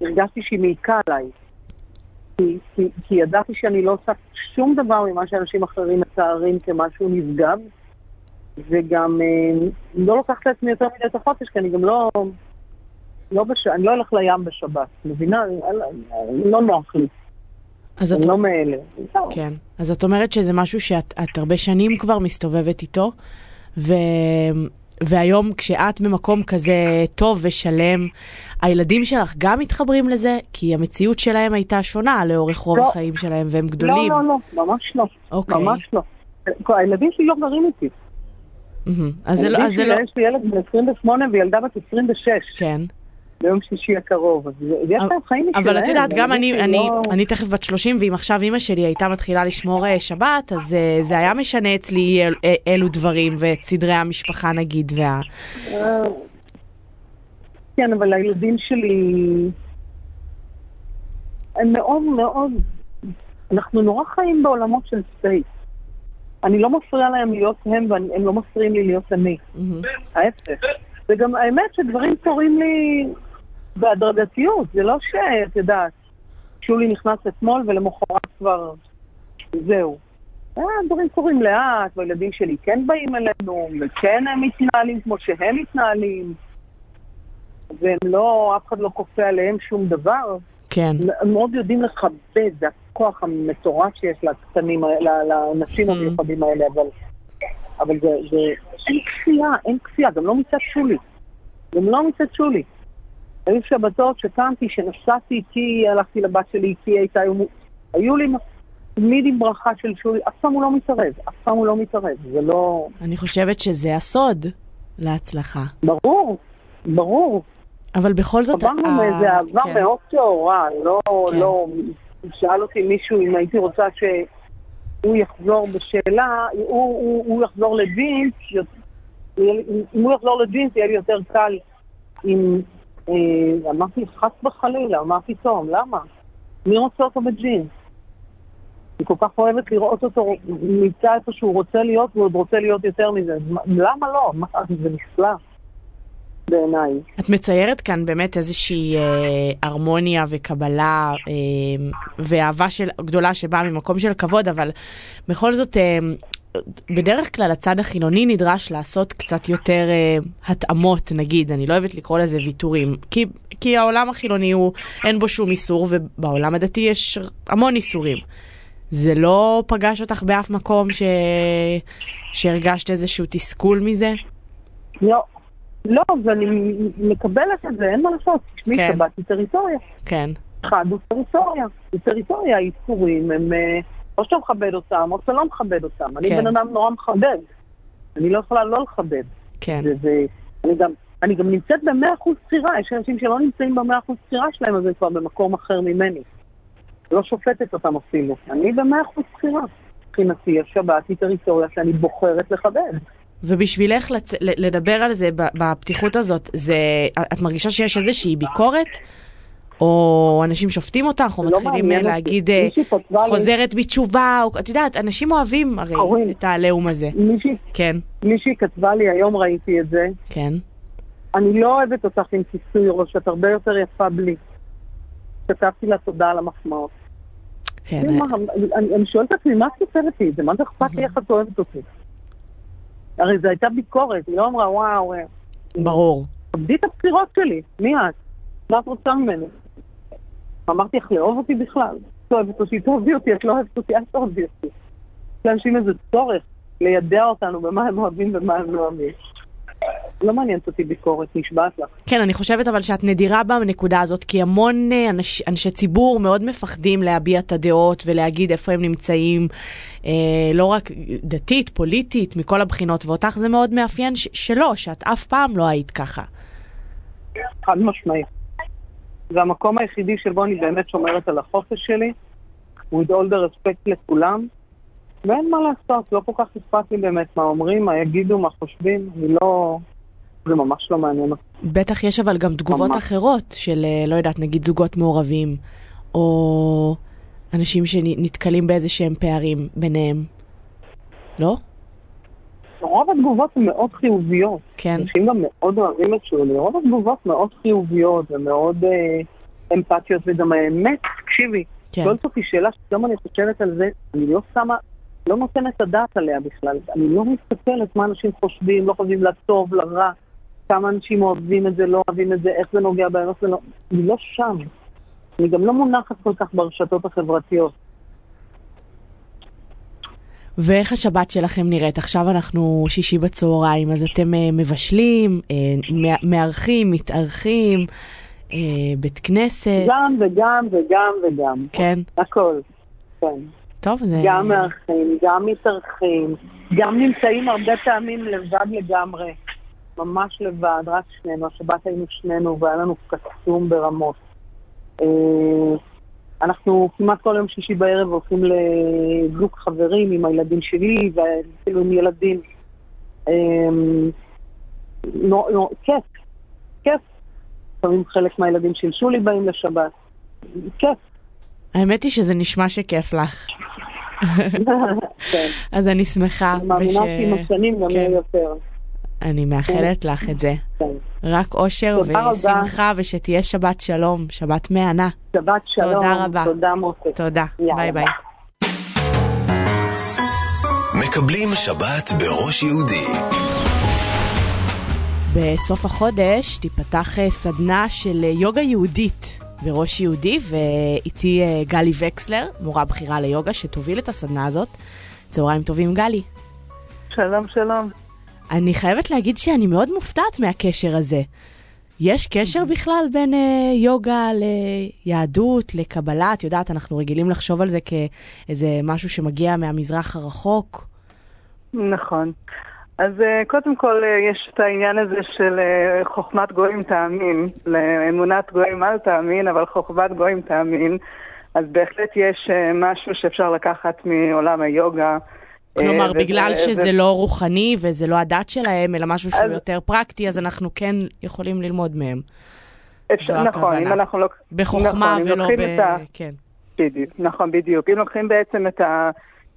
[SPEAKER 6] הרגשתי שהיא מעיקה עליי. כי, כי, כי ידעתי שאני לא עושה שום דבר ממה שאנשים אחרים מתארים כמשהו נשגב, וגם אה, לא לוקחת לעצמי יותר מדי את החופש, כי אני גם לא... לא בש... אני לא אלך לים בשבת, מבינה? לא נוח לי.
[SPEAKER 2] אז
[SPEAKER 6] את... לא מאלה.
[SPEAKER 2] כן. אז את אומרת שזה משהו שאת הרבה שנים כבר מסתובבת איתו, ו... והיום כשאת במקום כזה טוב ושלם, הילדים שלך גם מתחברים לזה? כי המציאות שלהם הייתה שונה לאורך רוב לא. החיים שלהם והם גדולים.
[SPEAKER 6] לא, לא, לא, ממש לא. אוקיי. ממש לא. הילדים שלי לא גרים איתי.
[SPEAKER 2] אז זה לא...
[SPEAKER 6] יש לי ילד בן 28 וילדה בת 26.
[SPEAKER 2] כן.
[SPEAKER 6] ביום שישי הקרוב, אז יש להם חיים משלהם.
[SPEAKER 2] אבל את יודעת, גם אני, אני, לא... אני תכף בת 30, ואם עכשיו אימא שלי הייתה מתחילה לשמור אה, שבת, אז uh, זה היה משנה אצלי אל, אלו דברים, ואת סדרי המשפחה נגיד, וה...
[SPEAKER 6] כן, אבל הילדים שלי, הם מאוד מאוד, אנחנו נורא חיים בעולמות של space. אני לא מפריעה להם להיות הם, והם לא מפריעים לי להיות אני. ההפך. וגם האמת שדברים קורים לי בהדרגתיות, זה לא שאת יודעת, שולי נכנס אתמול ולמחרת כבר זהו. אה, דברים קורים לאט, והילדים שלי כן באים אלינו, וכן הם מתנהלים כמו שהם מתנהלים, והם לא, אף אחד לא כופה עליהם שום דבר.
[SPEAKER 2] כן.
[SPEAKER 6] הם מאוד יודעים לכבד, זה הכוח המטורף שיש לקטנים, לאנשים mm. המיוחדים האלה, אבל, אבל זה, זה, אין כפייה, אין כפייה, גם לא מצד שולי. גם לא מצד שולי. היו שבתות שקמתי, שנסעתי כי הלכתי לבת שלי, היא הייתה... היו לי תמיד עם ברכה של שולי, אף פעם הוא לא מתערב, אף פעם הוא לא מתערב, זה לא...
[SPEAKER 2] אני חושבת שזה הסוד להצלחה.
[SPEAKER 6] ברור, ברור.
[SPEAKER 2] אבל בכל זאת...
[SPEAKER 6] עברנו אה, מאיזה אהבה כן. מאוד טהורה, לא, כן. לא... שאל אותי מישהו אם הייתי רוצה שהוא יחזור בשאלה, הוא, הוא, הוא יחזור לדין, אם הוא יחזור לג'ינס יהיה לי יותר קל אם... אה, אמרתי, חס וחלילה, מה פתאום, למה? מי רוצה אותו בג'ינס? אני כל כך אוהבת לראות אותו נמצא איפה שהוא רוצה להיות, והוא עוד רוצה להיות יותר מזה. למה לא? זה נפלא. בעיניי.
[SPEAKER 2] את מציירת כאן באמת איזושהי אה, הרמוניה וקבלה אה, ואהבה של, גדולה שבאה ממקום של כבוד, אבל בכל זאת אה, בדרך כלל הצד החילוני נדרש לעשות קצת יותר uh, התאמות, נגיד, אני לא אוהבת לקרוא לזה ויתורים, כי, כי העולם החילוני הוא, אין בו שום איסור, ובעולם הדתי יש המון איסורים. זה לא פגש אותך באף מקום ש... שהרגשת איזשהו תסכול מזה?
[SPEAKER 6] לא, לא, ואני מקבלת את זה, אין מה לעשות. תשמעי, כן. שבת היא טריטוריה.
[SPEAKER 2] כן.
[SPEAKER 6] אחד הוא טריטוריה. היא טריטוריה, האיסורים הם... Uh, או שאתה מכבד אותם, או שאתה לא מכבד אותם. כן. אני בן אדם נורא מכבד. אני לא יכולה לא לכבד.
[SPEAKER 2] כן.
[SPEAKER 6] וזה, אני גם, אני גם נמצאת במאה אחוז בחירה, יש אנשים שלא נמצאים במאה אחוז בחירה שלהם, אז הם כבר במקום אחר ממני. לא שופטת אותם אפילו. אני במאה אחוז בחירה. מבחינתי השבת היא טריטוריה שאני בוחרת לכבד.
[SPEAKER 2] ובשבילך לצ... לדבר על זה בפתיחות הזאת, זה... את מרגישה שיש איזושהי ביקורת? או אנשים שופטים אותך, או לא מתחילים להגיד אה, חוזרת לי... בתשובה, או את יודעת, אנשים אוהבים הרי קוראים. את העליהום הזה.
[SPEAKER 6] מישהי,
[SPEAKER 2] כן.
[SPEAKER 6] מישהי כתבה לי, היום ראיתי את זה.
[SPEAKER 2] כן.
[SPEAKER 6] אני לא אוהבת אותך עם כיסוי ראש, את הרבה יותר יפה בלי. כתבתי לה תודה על המחמאות.
[SPEAKER 2] כן.
[SPEAKER 6] אני שואלת את עצמי, מה את כותבת לי את זה? מה זה אכפת לי איך את אוהבת אותי? הרי זו הייתה ביקורת, היא לא אמרה, וואו... אה,
[SPEAKER 2] ברור.
[SPEAKER 6] תכבדי את הבחירות שלי, מי את? מה את רוצה ממני? אמרתי לך, לאהוב אותי בכלל. את אוהבת אותי, תאהבי אותי, את לא אוהבת אותי, אל תאהבי אותי. לאנשים איזה צורך לידע אותנו במה הם אוהבים ומה הם לא אוהבים. לא מעניינת אותי ביקורת, נשבעת לך.
[SPEAKER 2] כן, אני חושבת אבל שאת נדירה בנקודה הזאת, כי המון אה, אנש, אנשי ציבור מאוד מפחדים להביע את הדעות ולהגיד איפה הם נמצאים, אה, לא רק דתית, פוליטית, מכל הבחינות, ואותך זה מאוד מאפיין ש- שלא, שאת אף פעם לא היית ככה.
[SPEAKER 6] חד משמעית. זה המקום היחידי שבו אני באמת שומרת על החופש שלי, with all the respect לכולם, ואין מה לעשות, לא כל כך אכפת לי באמת מה אומרים, מה יגידו, מה חושבים, אני לא... זה ממש לא מעניין אותי.
[SPEAKER 2] בטח יש אבל גם תגובות ממש. אחרות של, אה, לא יודעת, נגיד זוגות מעורבים, או אנשים שנתקלים באיזה שהם פערים ביניהם, לא?
[SPEAKER 6] רוב התגובות הן מאוד חיוביות.
[SPEAKER 2] כן.
[SPEAKER 6] אנשים גם מאוד אוהבים את שולי. רוב התגובות מאוד חיוביות ומאוד אה, אמפתיות, וגם האמת, תקשיבי, כן. שואלת אותי שאלה שגם אני חושבת על זה, אני לא שמה, לא נותנת את הדעת עליה בכלל. אני לא מסתכלת מה אנשים חושבים, לא חושבים לטוב, לרע, כמה אנשים אוהבים את זה, לא אוהבים את זה, איך זה נוגע בהם, איך זה לא... אני לא שם. אני גם לא מונחת כל כך ברשתות החברתיות.
[SPEAKER 2] ואיך השבת שלכם נראית? עכשיו אנחנו שישי בצהריים, אז אתם uh, מבשלים, uh, מארחים, מתארחים, uh, בית כנסת.
[SPEAKER 6] גם וגם וגם וגם.
[SPEAKER 2] כן.
[SPEAKER 6] הכל, כן.
[SPEAKER 2] טוב, זה...
[SPEAKER 6] גם מארחים, גם מתארחים, גם נמצאים הרבה פעמים לבד לגמרי. ממש לבד, רק שנינו. השבת היינו שנינו והיה לנו קסום ברמות. אנחנו כמעט כל יום שישי בערב הולכים לזוג חברים עם הילדים שלי ואפילו עם ילדים. אמ, נו, נו, כיף, כיף. לפעמים חלק מהילדים של שולי באים לשבת. כיף.
[SPEAKER 2] האמת היא שזה נשמע שכיף לך.
[SPEAKER 6] כן.
[SPEAKER 2] אז אני שמחה.
[SPEAKER 6] אני מאמינה שעם השנים גם יהיה כן. יותר.
[SPEAKER 2] אני מאחלת. לך את זה. רק אושר ושמחה, ושתהיה שבת שלום, שבת מהנה.
[SPEAKER 6] שבת שלום.
[SPEAKER 2] תודה רבה.
[SPEAKER 6] תודה מוטי.
[SPEAKER 2] תודה. ביי ביי.
[SPEAKER 1] מקבלים שבת בראש יהודי.
[SPEAKER 2] בסוף החודש תיפתח אה, סדנה של אה, יוגה יהודית בראש יהודי, ואיתי אה, גלי וקסלר, מורה בכירה ליוגה, שתוביל את הסדנה הזאת. צהריים טובים, גלי.
[SPEAKER 6] שלום, שלום.
[SPEAKER 2] אני חייבת להגיד שאני מאוד מופתעת מהקשר הזה. יש קשר בכלל בין אה, יוגה ליהדות, לקבלה? את יודעת, אנחנו רגילים לחשוב על זה כאיזה משהו שמגיע מהמזרח הרחוק.
[SPEAKER 7] נכון. אז אה, קודם כל אה, יש את העניין הזה של אה, חוכמת גויים תאמין, לאמונת גויים אל תאמין, אבל חוכמת גויים תאמין. אז בהחלט יש אה, משהו שאפשר לקחת מעולם היוגה.
[SPEAKER 2] כלומר, אה, בגלל שזה לא רוחני וזה לא הדת שלהם, אלא משהו שהוא יותר פרקטי, אז אנחנו כן יכולים ללמוד מהם.
[SPEAKER 7] נכון, אם אנחנו לא...
[SPEAKER 2] בחוכמה
[SPEAKER 7] נכון,
[SPEAKER 2] ולא ב... כן.
[SPEAKER 7] בדיוק, נכון, בדיוק. אם לוקחים בעצם את, ה,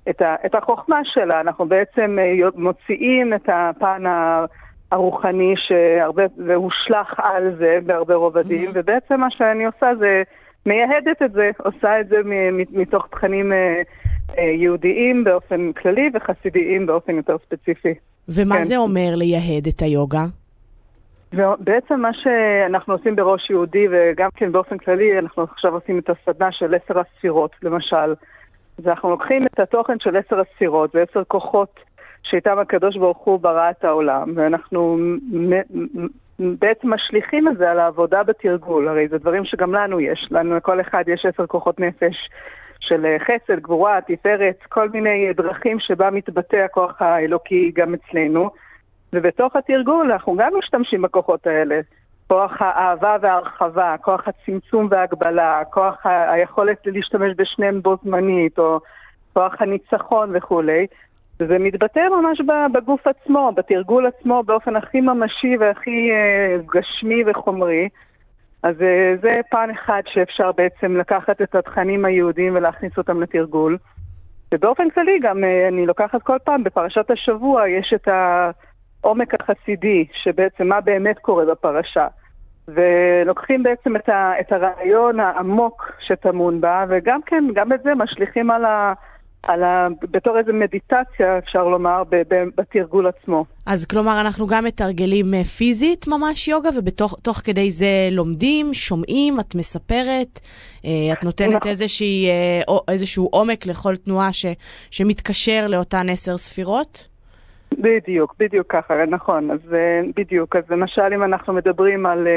[SPEAKER 7] את, ה, את החוכמה שלה, אנחנו בעצם אה, מוציאים את הפן הרוחני שהרבה, והושלך על זה בהרבה רובדים, mm-hmm. ובעצם מה שאני עושה זה מייהדת את זה, עושה את זה מתוך תכנים אה, אה, יהודיים באופן כללי וחסידיים באופן יותר ספציפי.
[SPEAKER 2] ומה כן. זה אומר לייהד את היוגה?
[SPEAKER 7] ובעצם מה שאנחנו עושים בראש יהודי, וגם כן באופן כללי, אנחנו עכשיו עושים את הסדנה של עשר הספירות, למשל. אז אנחנו לוקחים את התוכן של עשר הספירות ועשר כוחות שאיתם הקדוש ברוך הוא ברא את העולם, ואנחנו בעצם משליכים את זה על העבודה בתרגול. הרי זה דברים שגם לנו יש. לנו, לכל אחד יש עשר כוחות נפש של אה, חסד, גבורה, תפארת, כל מיני דרכים שבה מתבטא הכוח האלוקי גם אצלנו. ובתוך התרגול אנחנו גם משתמשים בכוחות האלה. כוח האהבה וההרחבה, כוח הצמצום וההגבלה, כוח ה- היכולת להשתמש בשניהם בו זמנית, או כוח הניצחון וכולי. וזה מתבטא ממש בגוף עצמו, בתרגול עצמו, באופן הכי ממשי והכי אה, גשמי וחומרי. אז אה, זה פן אחד שאפשר בעצם לקחת את התכנים היהודיים ולהכניס אותם לתרגול. ובאופן כללי גם אה, אני לוקחת כל פעם, בפרשת השבוע יש את העומק החסידי, שבעצם מה באמת קורה בפרשה. ולוקחים בעצם את, ה, את הרעיון העמוק שטמון בה, וגם כן, גם את זה משליכים על ה... על ה... בתור איזו מדיטציה, אפשר לומר, בתרגול עצמו.
[SPEAKER 2] אז כלומר, אנחנו גם מתרגלים אה, פיזית ממש יוגה, ובתוך כדי זה לומדים, שומעים, את מספרת, אה, את נותנת נכון. איזושהי, אה, איזשהו עומק לכל תנועה ש, שמתקשר לאותן עשר ספירות?
[SPEAKER 7] בדיוק, בדיוק ככה, נכון. אז בדיוק, אז למשל אם אנחנו מדברים על...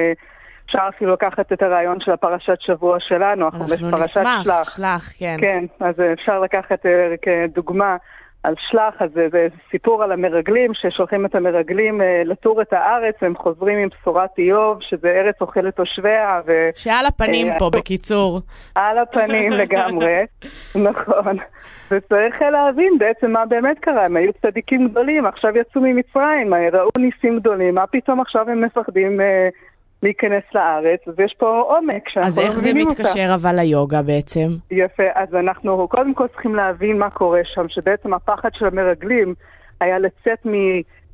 [SPEAKER 7] אפשר אפילו לקחת את הרעיון של הפרשת שבוע שלנו,
[SPEAKER 2] אנחנו בפרשת שלח. אנחנו נשמח, שלח, כן.
[SPEAKER 7] כן, אז אפשר לקחת אה, כדוגמה על שלח, אז זה סיפור על המרגלים, ששולחים את המרגלים אה, לטור את הארץ, והם חוזרים עם בשורת איוב, שזה ארץ אוכלת תושביה. ו...
[SPEAKER 2] שעל הפנים אה, פה, בקיצור.
[SPEAKER 7] על הפנים לגמרי, נכון. וצריך להבין בעצם מה באמת קרה, הם היו צדיקים גדולים, עכשיו יצאו ממצרים, ראו ניסים גדולים, מה פתאום עכשיו הם מפחדים להיכנס לארץ, ויש פה עומק
[SPEAKER 2] שאנחנו מבינים אותה. אז איך זה מתקשר אבל ליוגה בעצם?
[SPEAKER 7] יפה, אז אנחנו קודם כל צריכים להבין מה קורה שם, שבעצם הפחד של המרגלים היה לצאת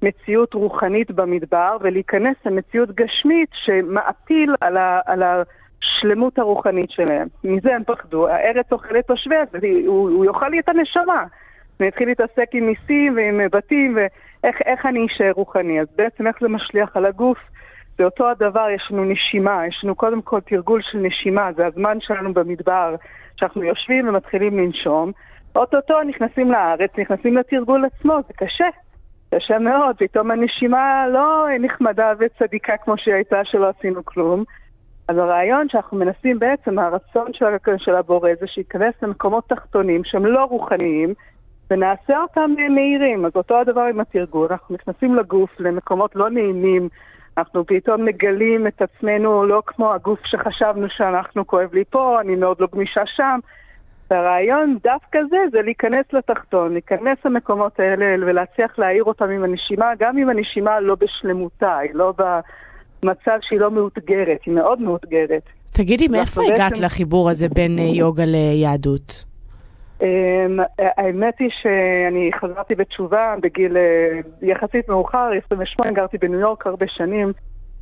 [SPEAKER 7] ממציאות רוחנית במדבר ולהיכנס למציאות גשמית שמעפיל על, ה, על השלמות הרוחנית שלהם. מזה הם פחדו, הארץ אוכלת תושבי, הוא, הוא יאכל לי את הנשמה. והתחיל להתעסק עם מיסים ועם בתים ואיך אני אשאר רוחני. אז בעצם איך זה משליך על הגוף? זה אותו הדבר, יש לנו נשימה, יש לנו קודם כל תרגול של נשימה, זה הזמן שלנו במדבר, שאנחנו יושבים ומתחילים לנשום. אוטוטו נכנסים לארץ, נכנסים לתרגול עצמו, זה קשה, קשה מאוד, פתאום הנשימה לא נחמדה וצדיקה כמו שהיא הייתה, שלא עשינו כלום. אז הרעיון שאנחנו מנסים בעצם, הרצון של, של הבורא זה שייכנס למקומות תחתונים שהם לא רוחניים, ונעשה אותם מהירים. אז אותו הדבר עם התרגול, אנחנו נכנסים לגוף למקומות לא נעימים, אנחנו פתאום מגלים את עצמנו לא כמו הגוף שחשבנו שאנחנו כואב לי פה, אני מאוד לא גמישה שם. והרעיון דווקא זה, זה להיכנס לתחתון, להיכנס למקומות האלה ולהצליח להעיר אותם עם הנשימה, גם אם הנשימה לא בשלמותה, היא לא במצב שהיא לא מאותגרת, היא מאוד מאותגרת.
[SPEAKER 2] תגידי, מאיפה הגעת בעצם... לחיבור הזה בין יוגה ליהדות?
[SPEAKER 7] אמ, האמת היא שאני חזרתי בתשובה בגיל אה, יחסית מאוחר, 28, גרתי בניו יורק הרבה שנים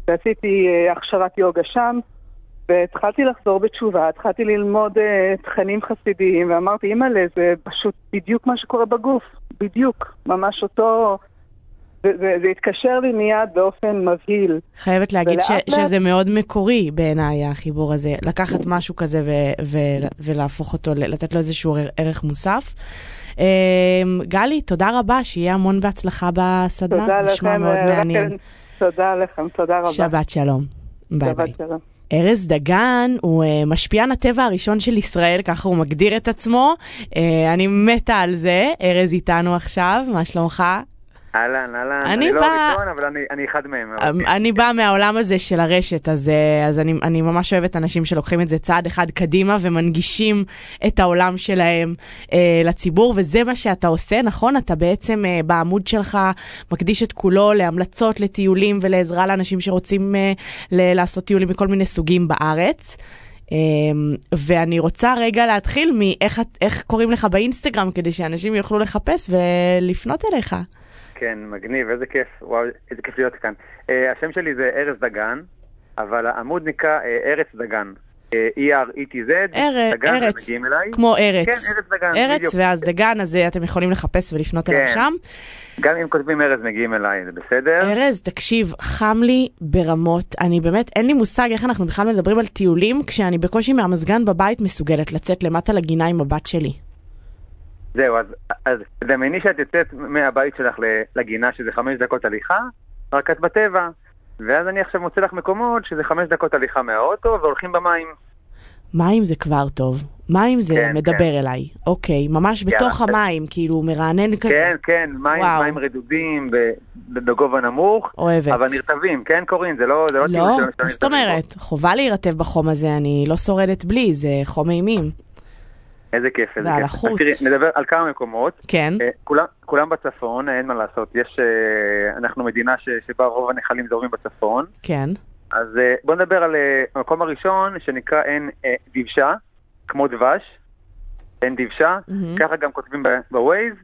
[SPEAKER 7] ועשיתי אה, הכשרת יוגה שם והתחלתי לחזור בתשובה, התחלתי ללמוד אה, תכנים חסידיים ואמרתי, אימא'לה, זה פשוט בדיוק מה שקורה בגוף, בדיוק, ממש אותו... זה, זה התקשר לי מיד באופן מבהיל.
[SPEAKER 2] חייבת להגיד ש, שזה מאוד מקורי בעיניי, החיבור הזה. לקחת משהו כזה ו, ו, ולהפוך אותו, לתת לו איזשהו ערך מוסף. אמ, גלי, תודה רבה, שיהיה המון בהצלחה בסדנה.
[SPEAKER 7] תודה לכם. מאוד אה, מעניין. תודה לכם, תודה רבה.
[SPEAKER 2] שבת שלום. ביי ביי. ארז דגן הוא uh, משפיען הטבע הראשון של ישראל, ככה הוא מגדיר את עצמו. Uh, אני מתה על זה. ארז איתנו עכשיו, מה שלומך?
[SPEAKER 8] אהלן, אהלן, אני, אני לא הראשון, אבל אני, אני אחד מהם.
[SPEAKER 2] אמ, אני באה מהעולם הזה של הרשת, אז, אה, אז אני, אני ממש אוהבת אנשים שלוקחים את זה צעד אחד קדימה ומנגישים את העולם שלהם אה, לציבור, וזה מה שאתה עושה, נכון? אתה בעצם אה, בעמוד שלך מקדיש את כולו להמלצות, לטיולים ולעזרה לאנשים שרוצים אה, ל- לעשות טיולים מכל מיני סוגים בארץ. Um, ואני רוצה רגע להתחיל מאיך קוראים לך באינסטגרם, כדי שאנשים יוכלו לחפש ולפנות אליך.
[SPEAKER 8] כן, מגניב, איזה כיף, וואו, איזה כיף להיות כאן. Uh, השם שלי זה ארז דגן, אבל העמוד נקרא uh, ארץ דגן. אה, E-R-E-T-Z,
[SPEAKER 2] דגן, ארץ, כמו ארץ. כן, ארץ דגן, ארץ, בדיוק. ואז דגן, אז אתם יכולים לחפש ולפנות כן. אליו שם.
[SPEAKER 8] גם אם כותבים ארז מגיעים אליי, זה בסדר?
[SPEAKER 2] ארז, תקשיב, חם לי ברמות. אני באמת, אין לי מושג איך אנחנו בכלל מדברים על טיולים, כשאני בקושי מהמזגן בבית מסוגלת לצאת למטה לגינה עם הבת שלי.
[SPEAKER 8] זהו, אז, אז דמייני שאת יוצאת מהבית שלך לגינה שזה חמש דקות הליכה, רק את בטבע. ואז אני עכשיו מוצא לך מקומות שזה חמש דקות הליכה מהאוטו והולכים במים.
[SPEAKER 2] מים זה כבר טוב. מים זה כן, מדבר כן. אליי, אוקיי, ממש בתוך יאללה. המים, כאילו מרענן כזה.
[SPEAKER 8] כן, כן, מים, מים רדודים בגובה נמוך.
[SPEAKER 2] אוהבת.
[SPEAKER 8] אבל נרטבים, כן קורין? זה לא... זה לא,
[SPEAKER 2] לא, מה זאת אומרת? חובה להירטב בחום הזה, אני לא שורדת בלי, זה חום אימים.
[SPEAKER 8] איזה כיף, איזה
[SPEAKER 2] כיף. החוט. תראי,
[SPEAKER 8] נדבר על כמה מקומות.
[SPEAKER 2] כן. Uh,
[SPEAKER 8] כולם, כולם בצפון, אין מה לעשות. יש, uh, אנחנו מדינה ש, שבה רוב הנחלים זורמים בצפון.
[SPEAKER 2] כן.
[SPEAKER 8] אז uh, בוא נדבר על uh, המקום הראשון, שנקרא עין uh, דבשה, כמו דבש. עין דבשה, mm-hmm. ככה גם כותבים בווייז,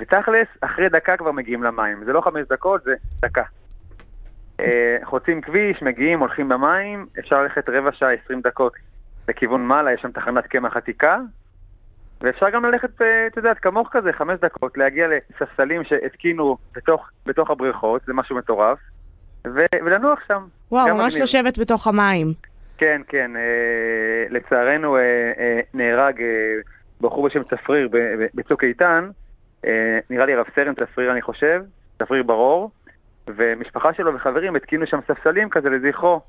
[SPEAKER 8] ותכלס, אחרי דקה כבר מגיעים למים. זה לא חמש דקות, זה דקה. Uh, חוצים כביש, מגיעים, הולכים במים, אפשר ללכת רבע שעה, עשרים דקות לכיוון מעלה, יש שם תחנת קמח עתיקה, ואפשר גם ללכת, אה, את יודעת, כמוך כזה, חמש דקות, להגיע לספסלים שהתקינו בתוך, בתוך הבריכות, זה משהו מטורף, ו, ולנוח שם.
[SPEAKER 2] וואו, ממש מגניב. לשבת בתוך המים.
[SPEAKER 8] כן, כן, אה, לצערנו אה, אה, נהרג אה, בחור בשם צפריר בצוק איתן, אה, נראה לי רב סרן צפריר אני חושב, צפריר ברור, ומשפחה שלו וחברים התקינו שם ספסלים כזה לזכרו.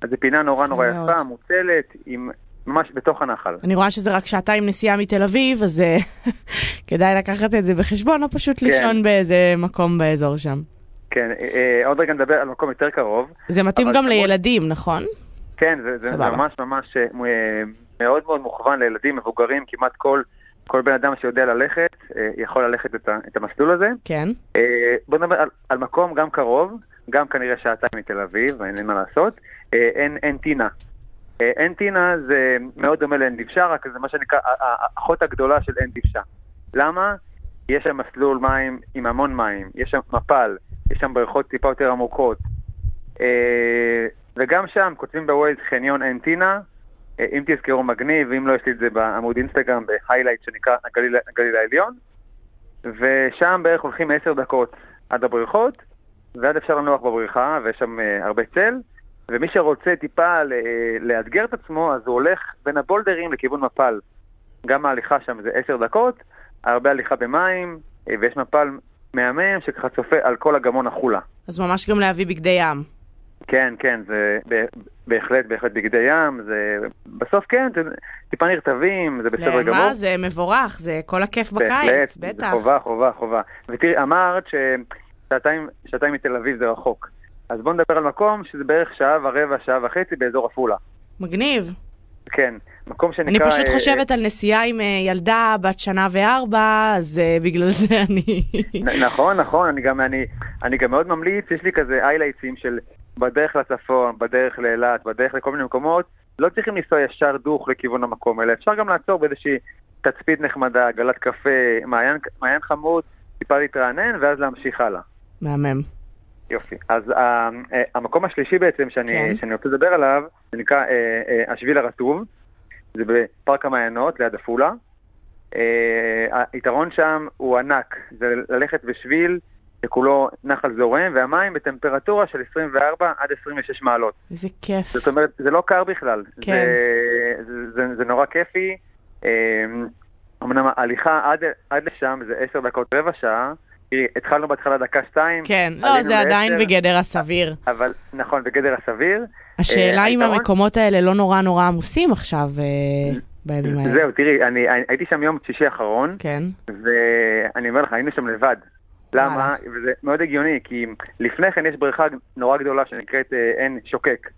[SPEAKER 8] אז זו פינה נורא נורא יפה, מוצלת, עם ממש בתוך הנחל.
[SPEAKER 2] אני רואה שזה רק שעתיים נסיעה מתל אביב, אז אה, כדאי לקחת את זה בחשבון, או פשוט כן. לישון באיזה מקום באזור שם.
[SPEAKER 8] כן, אה, אה, עוד רגע נדבר על מקום יותר קרוב.
[SPEAKER 2] זה מתאים גם לילדים, נכון?
[SPEAKER 8] כן, זה, זה ממש ממש מאוד מאוד מוכוון לילדים, מבוגרים, כמעט כל, כל בן אדם שיודע ללכת, יכול ללכת את, ה, את המסלול הזה.
[SPEAKER 2] כן.
[SPEAKER 8] בוא נדבר על, על מקום גם קרוב, גם כנראה שעתיים מתל אביב, אין מה לעשות, עין, עין טינה. עין טינה זה מאוד דומה לעין דבשה, רק זה מה שנקרא האחות הגדולה של עין דבשה. למה? יש שם מסלול מים עם המון מים, יש שם מפל, יש שם בריכות טיפה יותר עמוקות. אה, וגם שם כותבים בווייז חניון עין טינה, אה, אם תזכרו מגניב, אם לא יש לי את זה בעמוד אינסטגרם ב highlight שנקרא הגליל, הגליל העליון. ושם בערך הולכים עשר דקות עד הבריכות, ואז אפשר לנוח בבריכה, ויש שם הרבה צל. ומי שרוצה טיפה לאתגר את עצמו, אז הוא הולך בין הבולדרים לכיוון מפל. גם ההליכה שם זה עשר דקות, הרבה הליכה במים, ויש מפל מהמם שככה צופה על כל הגמון החולה.
[SPEAKER 2] אז ממש גם להביא בגדי ים.
[SPEAKER 8] כן, כן, זה בהחלט, בהחלט בגדי ים, זה בסוף כן, זה טיפה נרטבים, זה בסדר גמור.
[SPEAKER 2] למה? זה מבורך, זה כל הכיף בקיץ,
[SPEAKER 8] בטח. זה חובה, חובה, חובה. ותראי, אמרת ששעתיים מתל אביב זה רחוק. אז בואו נדבר על מקום שזה בערך שעה ורבע, שעה וחצי באזור עפולה.
[SPEAKER 2] מגניב.
[SPEAKER 8] כן, מקום שנקרא...
[SPEAKER 2] אני פשוט אה, חושבת על נסיעה עם אה, ילדה בת שנה וארבע, אז אה, בגלל זה אני...
[SPEAKER 8] נכון, נכון, אני גם, אני, אני גם מאוד ממליץ, יש לי כזה איילייטים של בדרך לצפון, בדרך לאילת, בדרך לכל מיני מקומות, לא צריכים לנסוע ישר דוך לכיוון המקום, אלא אפשר גם לעצור באיזושהי תצפית נחמדה, גלת קפה, מעיין, מעיין חמוד, טיפה להתרענן, ואז להמשיך הלאה.
[SPEAKER 2] מהמם.
[SPEAKER 8] יופי. אז uh, uh, המקום השלישי בעצם שאני, כן. שאני רוצה לדבר עליו, זה נקרא uh, uh, השביל הרטוב. זה בפארק המעיינות ליד עפולה. Uh, היתרון שם הוא ענק, זה ללכת בשביל שכולו נחל זורם, והמים בטמפרטורה של 24 עד 26 מעלות.
[SPEAKER 2] איזה כיף.
[SPEAKER 8] זאת אומרת, זה לא קר בכלל.
[SPEAKER 2] כן.
[SPEAKER 8] זה, זה, זה, זה נורא כיפי. אמנם ההליכה עד, עד לשם זה 10 דקות רבע שעה, התחלנו בהתחלה דקה שתיים.
[SPEAKER 2] כן, לא, זה עדיין בגדר הסביר.
[SPEAKER 8] אבל, נכון, בגדר הסביר.
[SPEAKER 2] השאלה אה, אם המקומות האלה לא נורא נורא עמוסים עכשיו אה, בימים האלה.
[SPEAKER 8] זהו, תראי, אני הייתי שם יום שישי האחרון,
[SPEAKER 2] כן.
[SPEAKER 8] ואני אומר לך, היינו שם לבד. למה? וזה מאוד הגיוני, כי לפני כן יש בריכה נורא גדולה שנקראת אה, עין שוקק.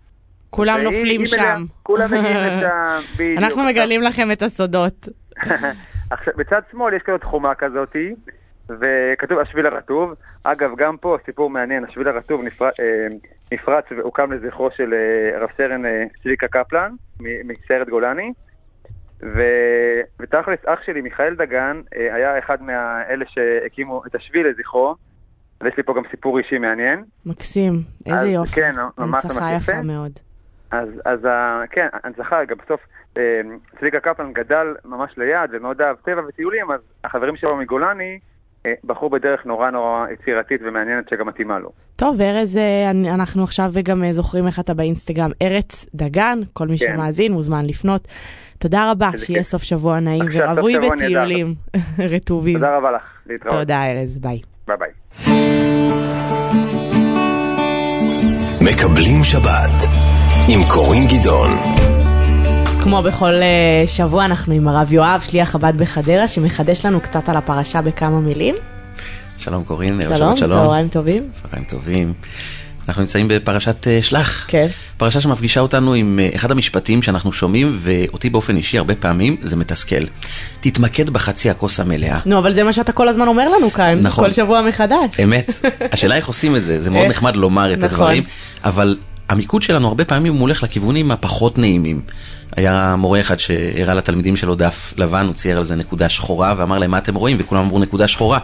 [SPEAKER 2] כולם נופלים שם.
[SPEAKER 8] כולם מגיעים לשם, בדיוק.
[SPEAKER 2] אנחנו מגלים לכם את הסודות.
[SPEAKER 8] עכשיו, בצד שמאל יש כזאת חומה כזאתי, וכתוב השביל הרטוב. אגב, גם פה סיפור מעניין, השביל הרטוב נפרץ, אה, נפרץ והוקם לזכרו של אה, רב סרן אה, צביקה קפלן מסיירת גולני. ו... ותכלס, אח שלי, מיכאל דגן, היה אחד מאלה שהקימו את השביל לזכרו, ויש לי פה גם סיפור אישי מעניין.
[SPEAKER 2] מקסים, איזה
[SPEAKER 8] אז,
[SPEAKER 2] יופי.
[SPEAKER 8] כן, ממש
[SPEAKER 2] ממש יפה. יפה מאוד.
[SPEAKER 8] אז, אז כן, הנצחה, גם בסוף צביקה קפלן גדל ממש ליד ומאוד אהב טבע וטיולים, אז החברים שלו מגולני בחור בדרך נורא נורא יצירתית ומעניינת שגם מתאימה לו.
[SPEAKER 2] טוב, ארז, אה, אנחנו עכשיו גם אה, זוכרים איך אתה באינסטגרם, ארץ דגן, כל מי כן. שמאזין מוזמן לפנות. תודה רבה, שיהיה סוף שבוע נעים ורווי בטיולים רטובים.
[SPEAKER 8] תודה רבה לך, להתראות.
[SPEAKER 2] תודה ארז, ביי.
[SPEAKER 8] ביי ביי.
[SPEAKER 1] מקבלים שבת עם קורין גדעון
[SPEAKER 2] כמו בכל uh, שבוע, אנחנו עם הרב יואב, שליח חב"ד בחדרה, שמחדש לנו קצת על הפרשה בכמה מילים.
[SPEAKER 9] שלום קורין,
[SPEAKER 2] ערב שבת שלום. צהריים טובים.
[SPEAKER 9] צהריים טובים. אנחנו נמצאים בפרשת uh, שלח.
[SPEAKER 2] כן.
[SPEAKER 9] פרשה שמפגישה אותנו עם uh, אחד המשפטים שאנחנו שומעים, ואותי באופן אישי הרבה פעמים זה מתסכל. תתמקד בחצי הכוס המלאה.
[SPEAKER 2] נו, אבל זה מה שאתה כל הזמן אומר לנו כאן, נכון. כל שבוע מחדש.
[SPEAKER 9] אמת. השאלה איך עושים את זה, זה מאוד נחמד לומר את נכון. הדברים, אבל המיקוד שלנו הרבה פעמים הוא הולך לכיוונים הפחות נעימים. היה מורה אחד שהראה לתלמידים שלו דף לבן, הוא צייר על זה נקודה שחורה, ואמר להם מה אתם רואים, וכולם אמרו נקודה שחורה.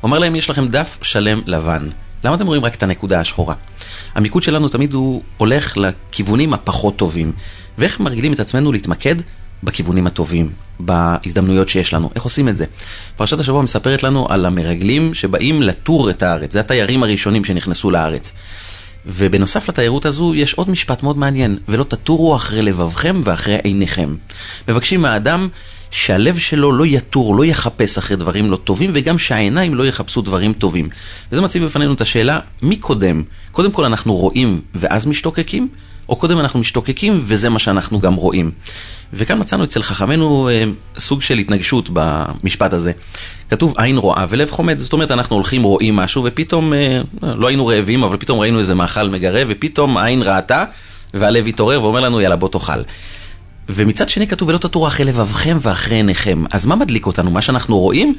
[SPEAKER 9] הוא אמר להם יש לכם דף שלם לבן, למה אתם רואים רק את הנקודה השחורה? המיקוד שלנו תמיד הוא הולך לכיוונים הפחות טובים. ואיך מרגילים את עצמנו להתמקד בכיוונים הטובים, בהזדמנויות שיש לנו. איך עושים את זה? פרשת השבוע מספרת לנו על המרגלים שבאים לטור את הארץ, זה התיירים הראשונים שנכנסו לארץ. ובנוסף לתיירות הזו יש עוד משפט מאוד מעניין, ולא תטורו אחרי לבבכם ואחרי עיניכם. מבקשים מהאדם שהלב שלו לא יטור, לא יחפש אחרי דברים לא טובים, וגם שהעיניים לא יחפשו דברים טובים. וזה מציב בפנינו את השאלה, מי קודם? קודם כל אנחנו רואים ואז משתוקקים, או קודם אנחנו משתוקקים וזה מה שאנחנו גם רואים. וכאן מצאנו אצל חכמינו אה, סוג של התנגשות במשפט הזה. כתוב עין רואה ולב חומד, זאת אומרת אנחנו הולכים רואים משהו ופתאום, אה, לא היינו רעבים אבל פתאום ראינו איזה מאכל מגרה ופתאום העין ראתה והלב התעורר ואומר לנו יאללה בוא תאכל. ומצד שני כתוב ולא תטורו אחרי לבבכם ואחרי עיניכם. אז מה מדליק אותנו? מה שאנחנו רואים?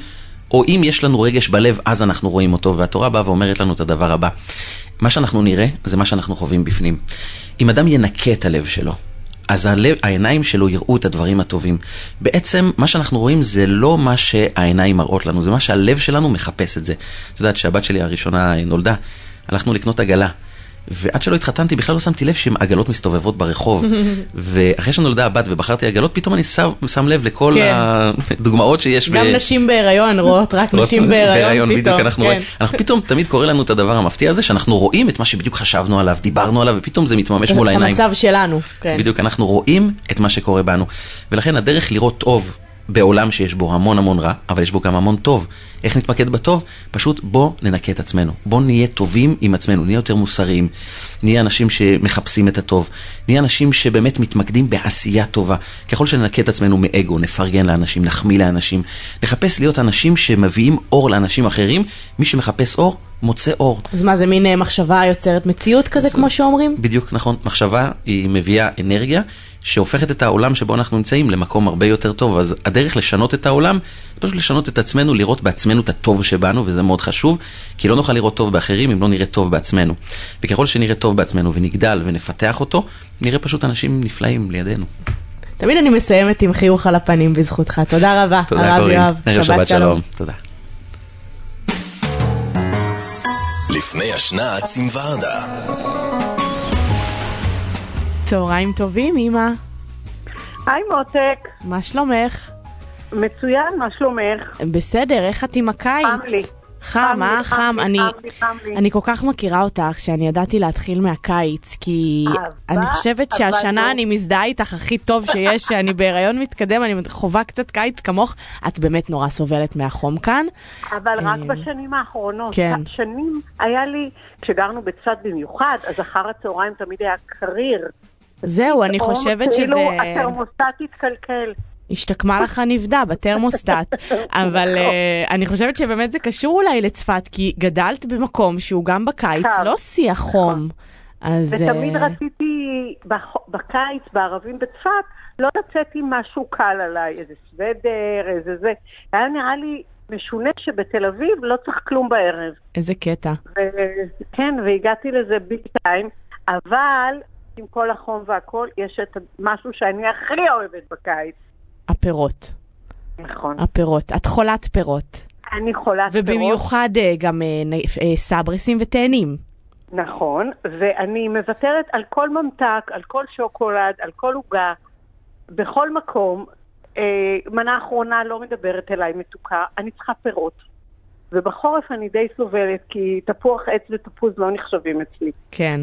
[SPEAKER 9] או אם יש לנו רגש בלב, אז אנחנו רואים אותו, והתורה באה ואומרת לנו את הדבר הבא. מה שאנחנו נראה, זה מה שאנחנו חווים בפנים. אם אדם ינקה את הלב שלו, אז הלב, העיניים שלו יראו את הדברים הטובים. בעצם, מה שאנחנו רואים זה לא מה שהעיניים מראות לנו, זה מה שהלב שלנו מחפש את זה. את יודעת, כשהבת שלי הראשונה נולדה, הלכנו לקנות עגלה. ועד שלא התחתנתי בכלל לא שמתי לב שהן עגלות מסתובבות ברחוב. ואחרי שנולדה הבת ובחרתי עגלות, פתאום אני שם, שם לב לכל כן. הדוגמאות שיש.
[SPEAKER 2] גם ב... נשים בהיריון רואות רק נשים בהיריון בהיריון פתאום. בדיוק,
[SPEAKER 9] אנחנו, כן. רואים, אנחנו פתאום תמיד קורה לנו את הדבר המפתיע הזה, שאנחנו רואים את מה שבדיוק חשבנו עליו, דיברנו עליו, ופתאום זה מתממש מול העיניים.
[SPEAKER 2] את המצב שלנו. כן.
[SPEAKER 9] בדיוק, אנחנו רואים את מה שקורה בנו. ולכן הדרך לראות טוב בעולם שיש בו המון המון רע, אבל יש בו גם המון טוב. איך נתמקד בטוב? פשוט בוא ננקה את עצמנו. בוא נהיה טובים עם עצמנו, נהיה יותר מוסריים. נהיה אנשים שמחפשים את הטוב. נהיה אנשים שבאמת מתמקדים בעשייה טובה. ככל שננקה את עצמנו מאגו, נפרגן לאנשים, נחמיא לאנשים. נחפש להיות אנשים שמביאים אור לאנשים אחרים. מי שמחפש אור, מוצא אור.
[SPEAKER 2] אז מה, זה מין אה, מחשבה יוצרת מציאות כזה, כמו שאומרים?
[SPEAKER 9] בדיוק, נכון. מחשבה היא מביאה אנרגיה שהופכת את העולם שבו אנחנו נמצאים למקום הרבה יותר טוב. אז הדרך לשנות את העולם, זה פשוט לשנות את עצמנו, לראות בעצמנו את הטוב שבנו, וזה מאוד חשוב, כי לא נוכל לראות טוב באחרים אם לא נראה טוב בעצמנו. וככל שנראה טוב בעצמנו ונגדל ונפתח אותו, נראה פשוט אנשים נפלאים לידינו.
[SPEAKER 2] תמיד אני מסיימת עם חיוך על הפנים בזכותך. תודה רבה,
[SPEAKER 9] תודה קורין. שבת, שבת שלום. תודה.
[SPEAKER 1] לפני השנץ עם ורדה.
[SPEAKER 2] צהריים טובים, אמא.
[SPEAKER 10] היי מותק.
[SPEAKER 2] מה שלומך?
[SPEAKER 10] מצוין, מה שלומך?
[SPEAKER 2] בסדר, איך את עם הקיץ?
[SPEAKER 10] חם לי.
[SPEAKER 2] חם, אה? חם. אני, אני כל כך מכירה אותך שאני ידעתי להתחיל מהקיץ, כי אני חושבת שהשנה. אני מזדהה איתך הכי טוב שיש, שאני בהיריון מתקדם, אני חווה קצת קיץ כמוך. את באמת נורא סובלת מהחום כאן.
[SPEAKER 10] אבל רק אה, בשנים האחרונות. כן. שנים היה לי, כשגרנו בצפת במיוחד, אז אחר הצהריים תמיד היה קריר.
[SPEAKER 2] זהו, אני חושבת שזה...
[SPEAKER 10] כאילו התרמוסטט התקלקל.
[SPEAKER 2] השתקמה לך הנבדה בתרמוסטט, אבל uh, אני חושבת שבאמת זה קשור אולי לצפת, כי גדלת במקום שהוא גם בקיץ, לא שיא החום.
[SPEAKER 10] אז... ותמיד uh... רציתי בקיץ, בערבים בצפת, לא לצאת עם משהו קל עליי, איזה סוודר, איזה זה. היה נראה לי משונה שבתל אביב לא צריך כלום בערב.
[SPEAKER 2] איזה קטע.
[SPEAKER 10] ו- כן, והגעתי לזה ביג טיים, אבל עם כל החום והכל, יש את משהו שאני הכי אוהבת בקיץ.
[SPEAKER 2] הפירות.
[SPEAKER 10] נכון.
[SPEAKER 2] הפירות. את חולת פירות.
[SPEAKER 10] אני חולת
[SPEAKER 2] פירות. ובמיוחד אה, גם אה, אה, סברסים ותאנים.
[SPEAKER 10] נכון, ואני מוותרת על כל ממתק, על כל שוקולד, על כל עוגה, בכל מקום. מנה אחרונה לא מדברת אליי מתוקה, אני צריכה פירות. ובחורף אני די סובלת, כי תפוח עץ ותפוז לא נחשבים אצלי.
[SPEAKER 2] כן.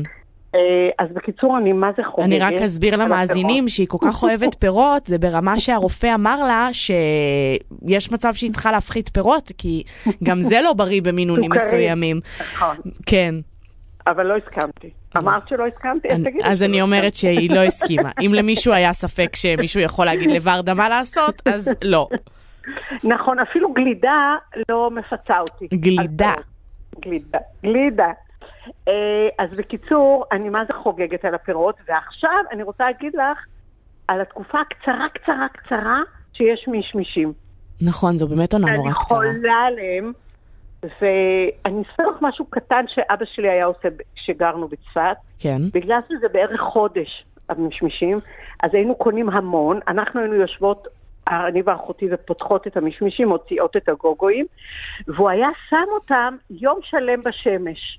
[SPEAKER 10] אה, אז בקיצור, אני מה זה חוגגת.
[SPEAKER 2] אני רק אסביר למאזינים שהיא כל כך אוהבת פירות, זה ברמה שהרופא אמר לה שיש מצב שהיא צריכה להפחית פירות, כי גם זה לא בריא במינונים מסוימים.
[SPEAKER 10] נכון.
[SPEAKER 2] כן.
[SPEAKER 10] אבל לא הסכמתי. אמרת שלא הסכמתי, אז תגידי.
[SPEAKER 2] אז אני אומרת שהיא לא הסכימה. אם למישהו היה ספק שמישהו יכול להגיד לוורדה מה לעשות, אז לא.
[SPEAKER 10] נכון, אפילו גלידה לא מפצה אותי.
[SPEAKER 2] גלידה.
[SPEAKER 10] גלידה. גלידה. אה, אז בקיצור, אני מה זה חוגגת על הפירות, ועכשיו אני רוצה להגיד לך על התקופה הקצרה, קצרה, קצרה, שיש מישמישים.
[SPEAKER 2] נכון, זו באמת עונה נורא קצרה.
[SPEAKER 10] אני חולה עליהם, ואני אספר לך משהו קטן שאבא שלי היה עושה כשגרנו בצפת.
[SPEAKER 2] כן.
[SPEAKER 10] בגלל שזה בערך חודש, המשמישים, אז היינו קונים המון, אנחנו היינו יושבות אני ואחותי ופותחות את המשמישים, מוציאות את הגוגואים, והוא היה שם אותם יום שלם בשמש.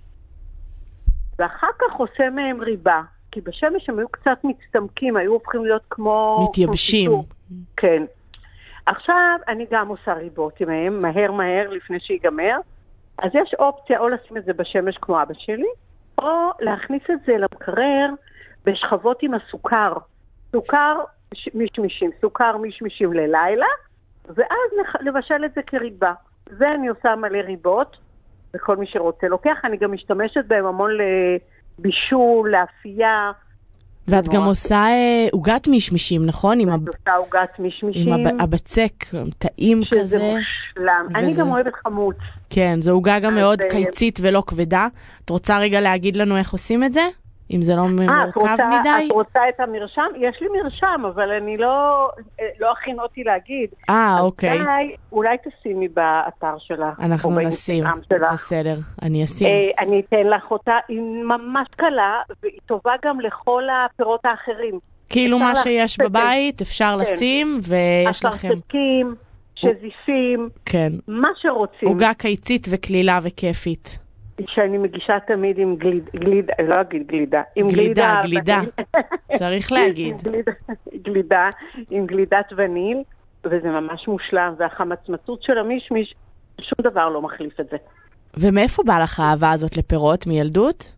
[SPEAKER 10] ואחר כך עושה מהם ריבה, כי בשמש הם היו קצת מצטמקים, היו הופכים להיות כמו...
[SPEAKER 2] מתייבשים. כמו
[SPEAKER 10] כן. עכשיו אני גם עושה ריבות מהם, מהר מהר לפני שיגמר. אז יש אופציה או לשים את זה בשמש כמו אבא שלי, או להכניס את זה למקרר בשכבות עם הסוכר. סוכר מישמישים, סוכר מישמישים ללילה, ואז לבשל את זה כריבה. זה אני עושה מלא ריבות, וכל מי שרוצה לוקח. אני גם משתמשת בהם המון לבישול, לאפייה.
[SPEAKER 2] ואת גם עושה אה, עוגת מישמישים, נכון?
[SPEAKER 10] אני עושה עוגת מישמישים.
[SPEAKER 2] עם הבצק, טעים כזה.
[SPEAKER 10] שזה מושלם. אני גם אוהבת חמוץ.
[SPEAKER 2] כן, זו עוגה גם מאוד אה, קיצית ולא כבדה. את רוצה רגע להגיד לנו איך עושים את זה? אם זה לא אה, מורכב מדי?
[SPEAKER 10] את רוצה את המרשם? יש לי מרשם, אבל אני לא, לא הכין אותי להגיד.
[SPEAKER 2] אה, אוקיי.
[SPEAKER 10] אולי, אולי תשימי באתר שלך.
[SPEAKER 2] אנחנו נשים, בסדר, אני אשים.
[SPEAKER 10] אה, אני אתן לך אותה, היא ממש קלה, והיא טובה גם לכל הפירות האחרים.
[SPEAKER 2] כאילו מה שיש בבית, אפשר כן. לשים, ויש לכם...
[SPEAKER 10] אפרסקים, שזיפים,
[SPEAKER 2] כן.
[SPEAKER 10] מה שרוצים.
[SPEAKER 2] עוגה קיצית וקלילה וכיפית.
[SPEAKER 10] שאני מגישה תמיד עם גליד, גליד, לא אגיד גלידה, עם
[SPEAKER 2] גלידה. גלידה, גלידה. צריך להגיד.
[SPEAKER 10] גלידה, גלידה, עם גלידת וניל, וזה ממש מושלם, והחמצמצות של המישמיש, שום דבר לא מחליף את זה.
[SPEAKER 2] ומאיפה באה לך האהבה הזאת לפירות? מילדות?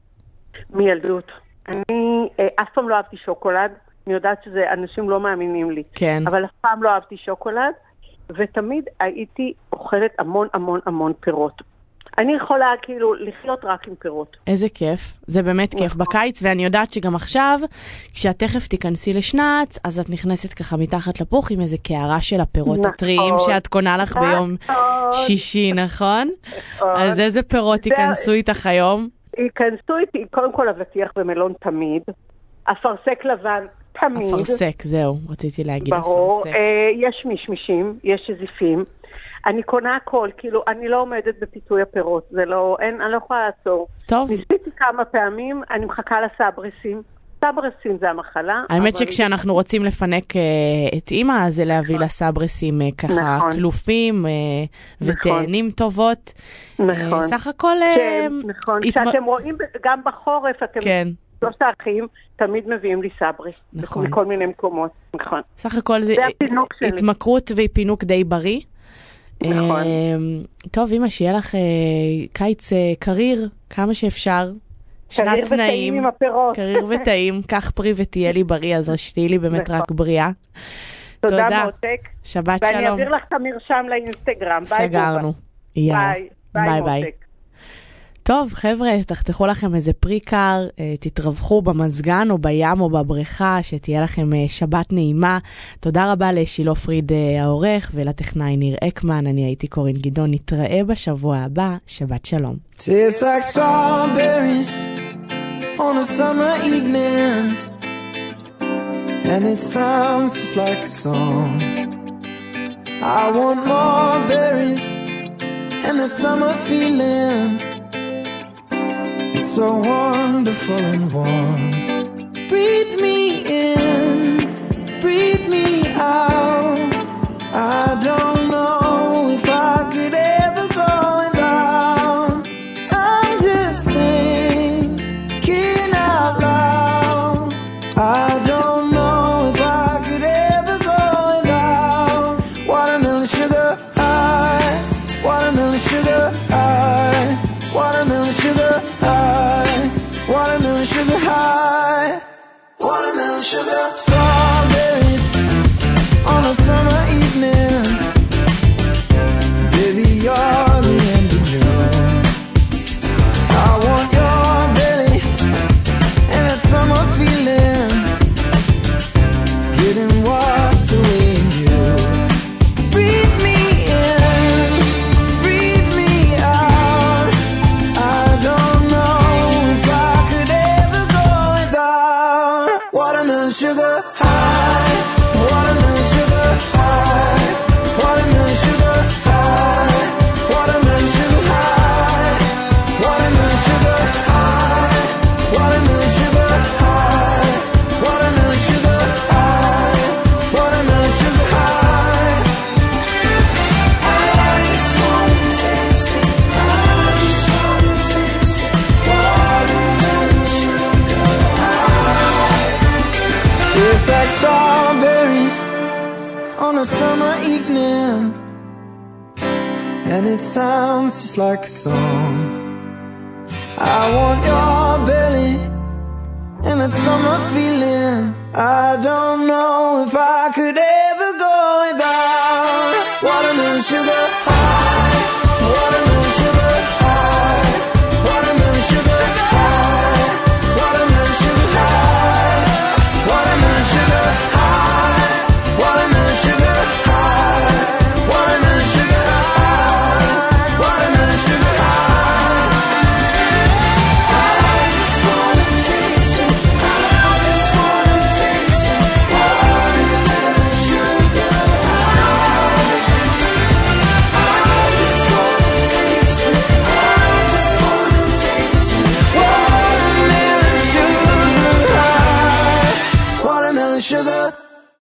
[SPEAKER 10] מילדות. אני אה, אף פעם לא אהבתי שוקולד, אני יודעת שזה, אנשים לא מאמינים לי.
[SPEAKER 2] כן.
[SPEAKER 10] אבל אף פעם לא אהבתי שוקולד, ותמיד הייתי אוכלת המון המון המון פירות. אני יכולה כאילו לחיות רק עם פירות.
[SPEAKER 2] איזה כיף, זה באמת כיף נכון. בקיץ, ואני יודעת שגם עכשיו, כשאת תכף תיכנסי לשנץ, אז את נכנסת ככה מתחת לפוך עם איזה קערה של הפירות נכון. הטריים שאת קונה לך נכון. ביום שישי, נכון? אז איזה פירות ייכנסו איתך היום?
[SPEAKER 10] ייכנסו איתי, קודם כל אבטיח ומלון תמיד, אפרסק לבן תמיד.
[SPEAKER 2] אפרסק, זהו, רציתי להגיד
[SPEAKER 10] אפרסק. ברור, אה, יש מישמישים, יש שזיפים. אני קונה הכל, כאילו, אני לא עומדת בפיתוי הפירות, זה לא, אין, אני לא יכולה לעצור.
[SPEAKER 2] טוב.
[SPEAKER 10] ניסיתי כמה פעמים, אני מחכה לסברסים. סברסים זה המחלה.
[SPEAKER 2] האמת אבל... שכשאנחנו רוצים לפנק uh, את אימא, זה להביא נכון. לסברסים uh, ככה נכון. כלופים uh, ותאנים נכון. טובות.
[SPEAKER 10] נכון. Uh,
[SPEAKER 2] סך הכל...
[SPEAKER 10] כן, uh, נכון. התמ... כשאתם רואים גם בחורף, אתם...
[SPEAKER 2] כן.
[SPEAKER 10] שלושת האחים תמיד מביאים לי סברי. נכון. מכל מיני מקומות, נכון.
[SPEAKER 2] סך הכל זה, זה התמכרות ופינוק די בריא.
[SPEAKER 10] נכון.
[SPEAKER 2] אמ, טוב, אמא, שיהיה לך אה, קיץ אה, קריר, כמה שאפשר.
[SPEAKER 10] שנת הפירות.
[SPEAKER 2] קריר וטעים, קח פרי ותהיה לי בריא, אז שתהיי לי באמת רק נכון. בריאה.
[SPEAKER 10] תודה, מותק.
[SPEAKER 2] שבת שלום.
[SPEAKER 10] ואני אעביר לך את המרשם לאינסטגרם.
[SPEAKER 2] סגרנו. ביי. ביי ביי. טוב, חבר'ה, תחתכו לכם איזה פרי קר, אה, תתרווחו במזגן או בים או בבריכה, שתהיה לכם אה, שבת נעימה. תודה רבה לשילה פריד אה, העורך ולטכנאי ניר אקמן, אני הייתי קורין גדעון, נתראה בשבוע הבא, שבת שלום. And that summer feeling. So wonderful and warm. Breathe me in, breathe me out.
[SPEAKER 11] Like a song.